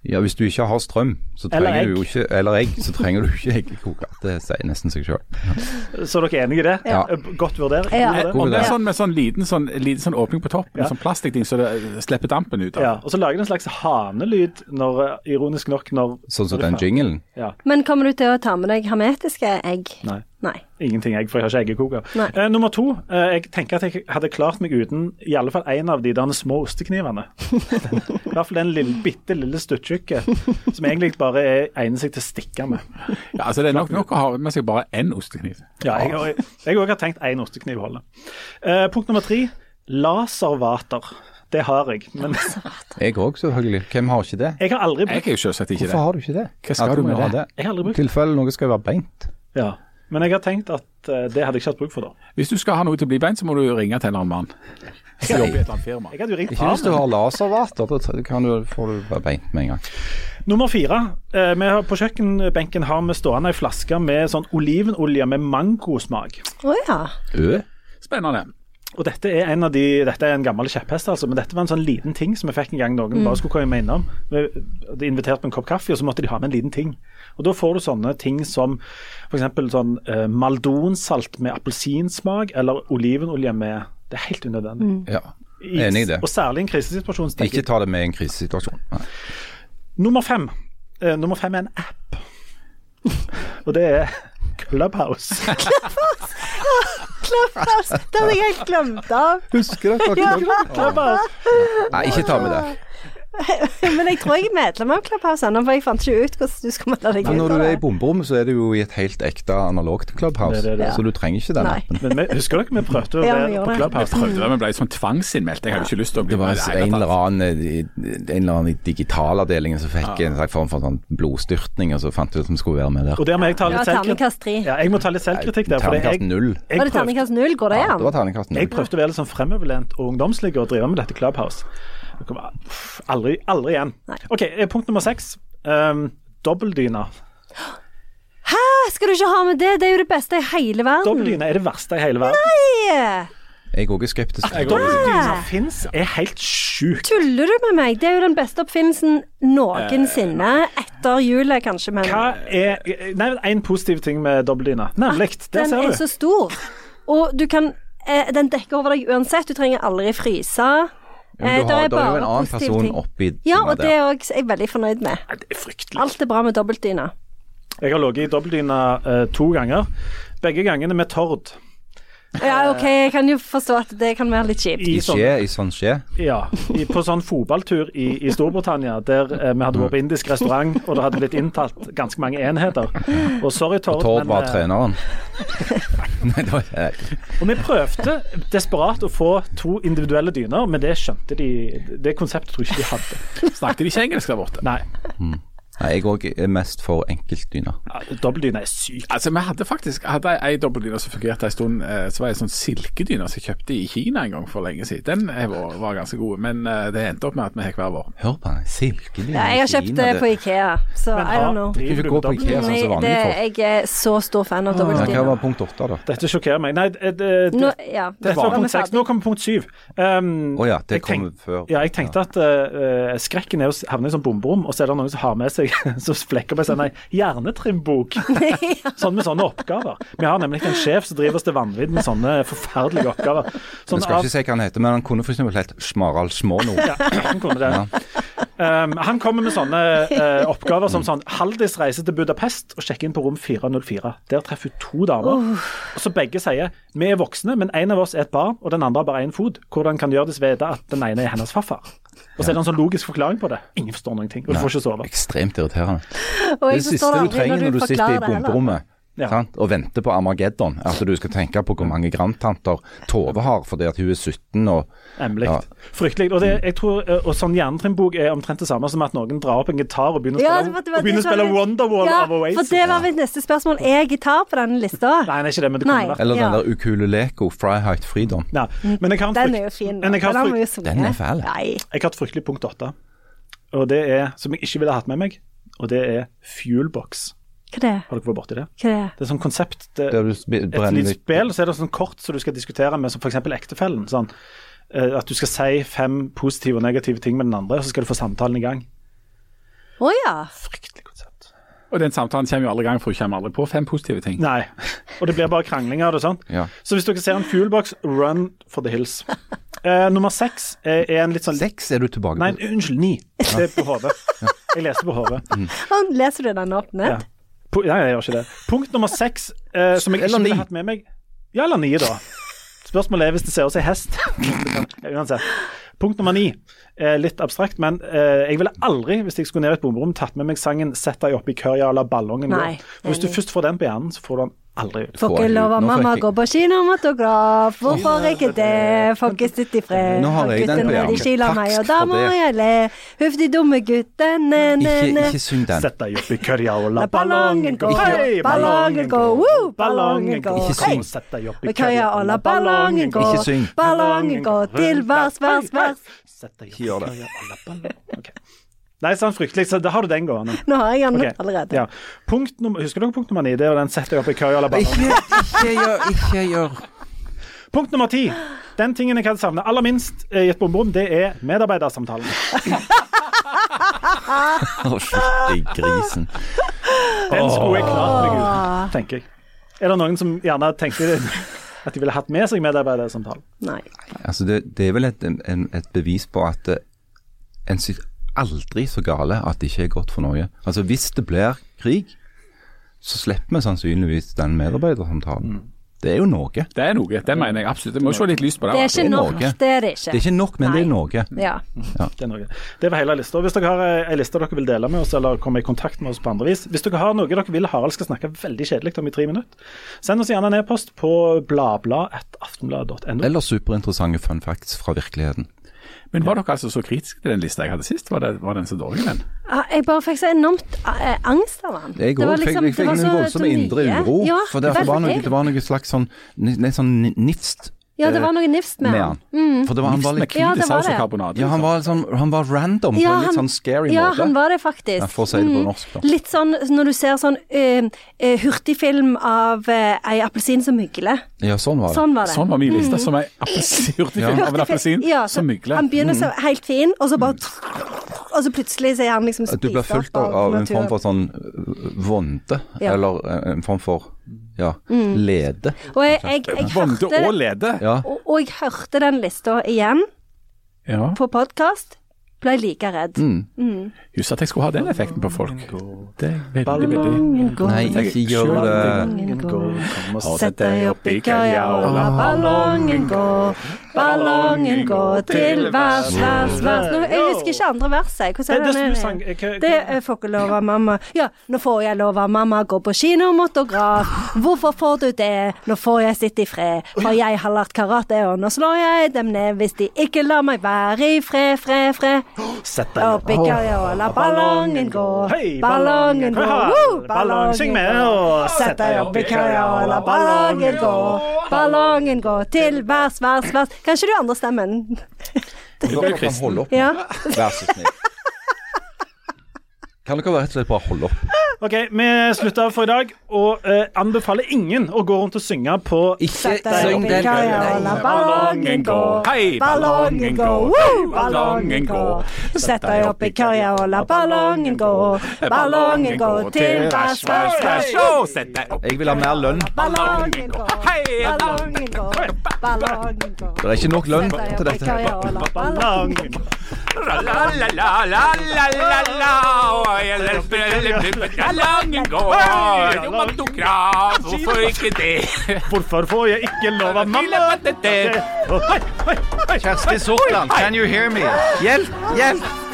Ja, Hvis du ikke har strøm, så trenger du jo ikke Eller egg, så trenger du ikke eggekoker. Det sier nesten seg sjøl. Så er dere enige i det? Ja. Godt vurdert. Ja. Og. Det er sånn med sånn liten, sånn, liten sånn åpning på toppen, Ja. sånn plastikkting, så det eh, slipper dampen ut av. Ja, og så lager det en slags hanelyd, når, eh, ironisk nok, når Sånn som den jinglen. Ja. Men kommer du til å ta med deg hermetiske egg? Nei. Nei. Ingenting egg, for jeg har ikke eggekoker. Eh, nummer to. Eh, jeg tenker at jeg hadde klart meg uten i alle fall en av de der små osteknivene. I hvert fall den lille, bitte lille stuttjukke som egentlig bare er, egner seg til å stikke med. Ja, altså Det er nok nok å ha med seg bare én ostekniv. Ja, jeg jeg òg har tenkt én ostekniv holder. Eh, punkt nummer tre. Laservater. Det har jeg. Men Jeg òg, selvfølgelig. Hvem har ikke det? jeg har aldri Jeg brukt er jo selvsagt ikke Hvorfor det. har du ikke det? Hva skal Ja, du med det? det? Jeg har aldri brukt det. tilfelle noe skal være beint. Ja. Men jeg har tenkt at eh, det hadde jeg ikke hatt bruk for da. Hvis du skal ha noe til å bli beint, så må du ringe til en eller annen mann. Som jobber i et eller annet firma. Jeg hadde jo ringt Ikke hvis du har laservater, da kan du, får du være beint med en gang. Nummer fire. Eh, vi har, på kjøkkenbenken har vi stående ei flaske med sånn olivenolje med mangosmak. Å ja. Ø? Spennende. Og dette er en av de, dette er en gammel kjepphest, altså, men dette var en sånn liten ting som vi fikk en gang noen bare skulle komme innom. Vi hadde invitert på en kopp kaffe, og så måtte de ha med en liten ting. Og Da får du sånne ting som f.eks. sånn eh, maldonsalt med appelsinsmak, eller olivenolje med Det er helt unødvendig. Ja. Enig i det. Og særlig i en krisesituasjon. Ikke ta det med i en krisesituasjon. Nei. Nummer fem. Eh, nummer fem er en app. Og det er Clubhouse. Clubhouse! Det hadde jeg helt glemt av. Husker dere Ja. Clubhouse. Nei, ikke ta med det. Men jeg tror jeg er medlem av Clubhouse ennå, for jeg fant ikke ut hvordan du skal melde deg Men ut når du er i det. bomberommet, så er du jo i et helt ekte analogt clubhouse. Det det, det. Så du trenger ikke den Nei. appen. Men vi, husker dere vi prøvde å være ja, på Clubhouse Vi prøvde det, men ble sånn tvangsinnmeldt. Jeg hadde ikke lyst til å bli Det var hele en eller annen, en eller annen digitalavdeling som fikk en slags form for sånn blodstyrtning, og så fant du ut at vi skulle være med der. Og der må jeg ta litt selvkritikk. Ja, jeg må ta litt selvkritikk der. Terningkast jeg, null. jeg, Var det terningkast null? Går det Ja, det var terningkast null. jeg prøvde å være litt sånn fremoverlent og ungdomslig og drive med dette Clubhouse. Aldri, aldri igjen. Nei. OK, eh, punkt nummer seks. Um, Dobbeldyne. skal du ikke ha med det? Det er jo det beste i hele verden. Dobbeldyna er det verste i hele verden. Nei! Jeg òg er skeptisk. At dobbeltdyner fins, er helt sjukt. Tuller du med meg? Det er jo den beste oppfinnelsen noensinne. Etter julet, kanskje, men Hva er Nei, en positiv ting med dobbeltdyne. Nemlig. Der den er så stor. Og du kan eh, Den dekker over deg uansett. Du trenger aldri fryse. Men Eh, du der har, er det er jo en annen person ting. oppi Ja, og det er også jeg veldig fornøyd med. Ja, Det er fryktelig. Alt er bra med dobbeltdyna. Jeg har ligget i dobbeltdyna eh, to ganger. Begge gangene med Tord. Ja, OK, jeg kan jo forstå at det kan være litt kjipt. I sånn, skje, i sånn skje. ja, i, på sånn fotballtur i, i Storbritannia, der eh, vi hadde vært på indisk restaurant, og det hadde blitt inntatt ganske mange enheter. Og sorry, Tord, og Tord var eh, treneren. Nei, det var jeg. Og vi prøvde desperat å få to individuelle dyner, men det skjønte de Det konseptet tror jeg ikke de hadde. Snakket de ikke engelsk der borte? Nei. Nei, jeg òg er mest for enkeltdyner. Ja, Dobbeltdyne er sykt. Altså, Vi hadde faktisk hadde ei dobbeltdyne som fungerte en stund. eh, Så var det en sånn silkedyne som jeg kjøpte i Kina en gang for lenge siden. Den eh, var, var ganske god, men eh, det endte opp med at vi har hver vår. Hør på den silkedyna. Ja, jeg har kjøpt det på Ikea, så Men I don't know. Du Ikke gå på? Ikea sånn som Nei, vanlige folk. jeg er så stor fan av Ja, Hva var punkt åtte, da? Dette sjokkerer meg. Nei, det, det, Nå, det, ja, dette var punkt seks. Nå kommer punkt syv. Um, oh, ja, det kom tenk- kommer før. Ja, jeg tenkte at uh, skrekken er å havne i sånn bomberom, og så er det noen som har med seg så flekker på seg en hjernetrimbok. Sånn med sånne oppgaver. Vi har nemlig en sjef som driver oss til vanvidd med sånne forferdelige oppgaver. Sånn skal av, ikke si hva han heter, men han kunne f.eks. hett Smaral Småno. ja, han kunne det. Um, han kommer med sånne uh, oppgaver som sånn Haldis reiser til Budapest og sjekker inn på rom 404. Der treffer hun to damer. Og så begge sier vi er voksne, men en av oss er et barn, og den andre har bare én fot. Hvordan kan Hjørdis vite at den ene er hennes farfar? Og så er det en sånn logisk forklaring på det. Ingen forstår noen ting, og du får ikke sove. Ekstremt irriterende. Det siste du trenger når du sitter i bomberommet Ja. sant? og venter på Armageddon, Altså du skal tenke på hvor mange grandtanter Tove har fordi at hun er 17 og Emlig. Ja. Fryktelig. Og, det, jeg tror, eh, og sånn hjernetrimbok er omtrent det samme som at noen drar opp en gitar og begynner å Ja, spille, det var- det begynner å spille var- Wonderwall Ja, av Oasis. for det var mitt neste spørsmål. Er gitar på denne lista? Nei, det er ikke det, men det kunne vært Eller Ja. den der ukuleleko, Fryheit Freedom. ja. Men jeg har, en Den er jo fin. men jeg har, Den frykt- Den er fæl. Jeg har et fryktelig punkt åtte. Og det er, som jeg ikke ville hatt med meg, og det er Fuelbox. Hva er det? Har dere vært borti det? Hva er det? Det er sånn konsept det, det du Et lite spill, så er det sånn kort som du skal diskutere med, som f.eks. ektefellen. Sånn, eh, at du skal si fem positive og negative ting med den andre, og så skal du få samtalen i gang. Å ja. Fryktelig konsept. Og den samtalen kommer jo aldri i gang, for hun kommer aldri på fem positive ting. Nei. Og det blir bare kranglinger og det. sånn. Ja. Så hvis dere ser en fuelbox, run for the hills. Eh, nummer seks er, er en litt sånn Seks er du tilbake på? Nei, unnskyld, ni. Det er på hodet. Jeg leste på hodet. Han leser du den opp ned? Ja. Nei, jeg gjør ikke det. Punkt nummer seks, eh, som jeg ikke ville hatt med meg Ja, eller ni, da. Spørsmålet er hvis det ser ut som en hest. uansett. Punkt nummer ni Eh, litt abstrakt, men eh, jeg ville aldri, hvis jeg skulle ned i et bomberom, tatt med meg sangen 'Sett deg opp i kørja' eller 'Ballongen Nei, Hvis du først får den på hjernen, så får du den aldri. Får ikke lov av mamma å gå på kinematograf, hvorfor ikke det? Får ikke sitte i fred. Nå har jeg den Gutten på med de kiler meg, og da må jeg le. Huff de dumme gutten, ne, ne, Ikke, syng den. Sett deg opp i kørja og la ballongen gå, Hei, ballongen gå, woo, ballongen gå. Ikke syng. Hei, Sett deg opp i kørja og la ballongen gå, Ikke syng. ballongen gå til vers, vers, vers. Sett deg opp i kørja og la ballongen Ok. Nei, sånn fryktelig. Så da har du den gående. Nå har jeg den okay. allerede. Ja. Punkt nummer, husker dere punkt nummer ni? Det er den setter jeg opp i køya eller la. Ikke, ikke gjør, ikke gjør. Punkt nummer ti. Den tingen jeg kan savne aller minst i et bomberom, det er medarbeidersamtalen. Å, fytti grisen. Den skulle jeg klart meg uten, tenker jeg. Er det noen som gjerne tenker at de ville hatt med seg medarbeidersamtalen? Nei. Altså det, det er vel et, en, et bevis på at eh, en sitter aldri så gale at det ikke er godt for Norge. Altså Hvis det blir krig, så slipper vi sannsynligvis den medarbeidersamtalen. Det er jo noe. Det Det er noe, det mener jeg absolutt. Jeg må se litt lyst på det. Det er ikke ikke er nok, Norge. det er det ikke. er ikke nok, men det er Norge. noe. Ja. Det er noe. Det var hele lista. Hvis dere har ei en liste dere vil dele med oss, eller komme i kontakt med oss på andre vis Hvis dere har noe dere vil Harald skal snakke veldig kjedelig om i tre minutter, send oss gjerne en e-post på bladblad.aftenblad.no. Eller superinteressante fun facts fra virkeligheten. Men var dere altså så kritiske til den lista jeg hadde sist? Var, det, var den så dårlig, den? Ah, Jeg bare fikk så enormt eh, angst av den. Jeg Det var òg liksom- jeg fikk en voldsom indre uro. Ja, for det, var noe, det var noe slags sånn, sånn nifst Ja, det var noe nifst med med han. Mm. For det var, han var litt Ja, det var saus og det. karbonade. Ja, han var, sånn, han var random på en litt sånn scary Ja, måte. han var det faktisk. Ja, for å si det på Mm. norsk, da. Litt sånn når du ser sånn uh, eh, hurtigfilm av uh, ei appelsin som mygler. Ja, sånn var det. Sånn var det. Sånn var min liste, som ei hurtigfilm av en appelsin Ja, som mygler. Han begynner så helt fin, og så bare Og så plutselig så er han liksom At du blir fulgt av, av en form for sånn vonde, Ja. eller en form for ja, lede. Og jeg, jeg, jeg hørte og lede. Ja. og, og jeg hørte den lista igjen Ja. på podkast. Ble like redd. Mm. Husk at jeg skulle ha den effekten på folk. Det er veldig, veldig Ballongen går, Nei, ikke gjør det. og Sett deg opp i køya og la ballongen gå. Ballongen går til vers, vers, vers. Nå, jeg husker ikke andre verset. Hvordan Det, er det du sang eh, Det får ikke lov av mamma. Ja, nå får jeg lov av mamma gå på kinomotograf. Hvorfor får du det? Nå får jeg sitte i fred, for jeg har lært karate, og nå slår jeg dem ned hvis de ikke lar meg være i fred, fred, fred. Sett deg Opp i køya og la ballongen gå. Ballongen gå. Ballong, syng med, og Sett deg opp i køya og la ballongen gå. Ballongen gå til vers, vers, vers. Kanskje du andre stemmen? Du kan holde opp, Ja. vær så snill. Kan dere rett og slett bare holde opp? OK, vi slutter for i dag, og eh, anbefaler ingen å gå rundt og synge på Ikke syng den. ballongen gå. Hei, Ballongen gå. Woo! Ballongen gå. Sett deg opp i køya og la ballongen gå. Ballongen gå til bæsj, bæsj, bæsj. Sett deg opp. Jeg vil ha mer lønn. Ballongen gå. Hei, Ballongen gå. Ballongen gå. Det er ikke nok lønn til dette. Ballongen og la ballongen gå. La, la, la, la, la, la, la, Hvorfor ikke det? Hvorfor får jeg ikke lov av mamma? Kjersti Sortland, can you hear me? Hjelp, hjelp!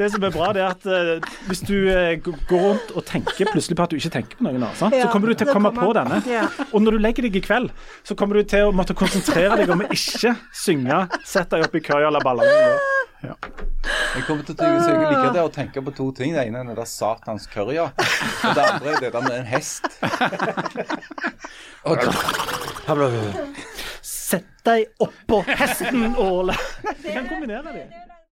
Det som er bra, det er at uh, hvis du uh, går rundt og tenker plutselig på at du ikke tenker på noen, sant? så kommer du til å komme kommer- på denne. Ja. Og når du legger deg i kveld, så kommer du til å måtte konsentrere deg om å ikke synge 'Sett deg opp i køya, la ballene gå'. Jeg kommer til å jeg liker det å tenke på to ting. Det ene er den der satans currya. Og det andre er det der med en hest. Og, Sett deg oppå hesten Åle. Du Vi kan kombinere det.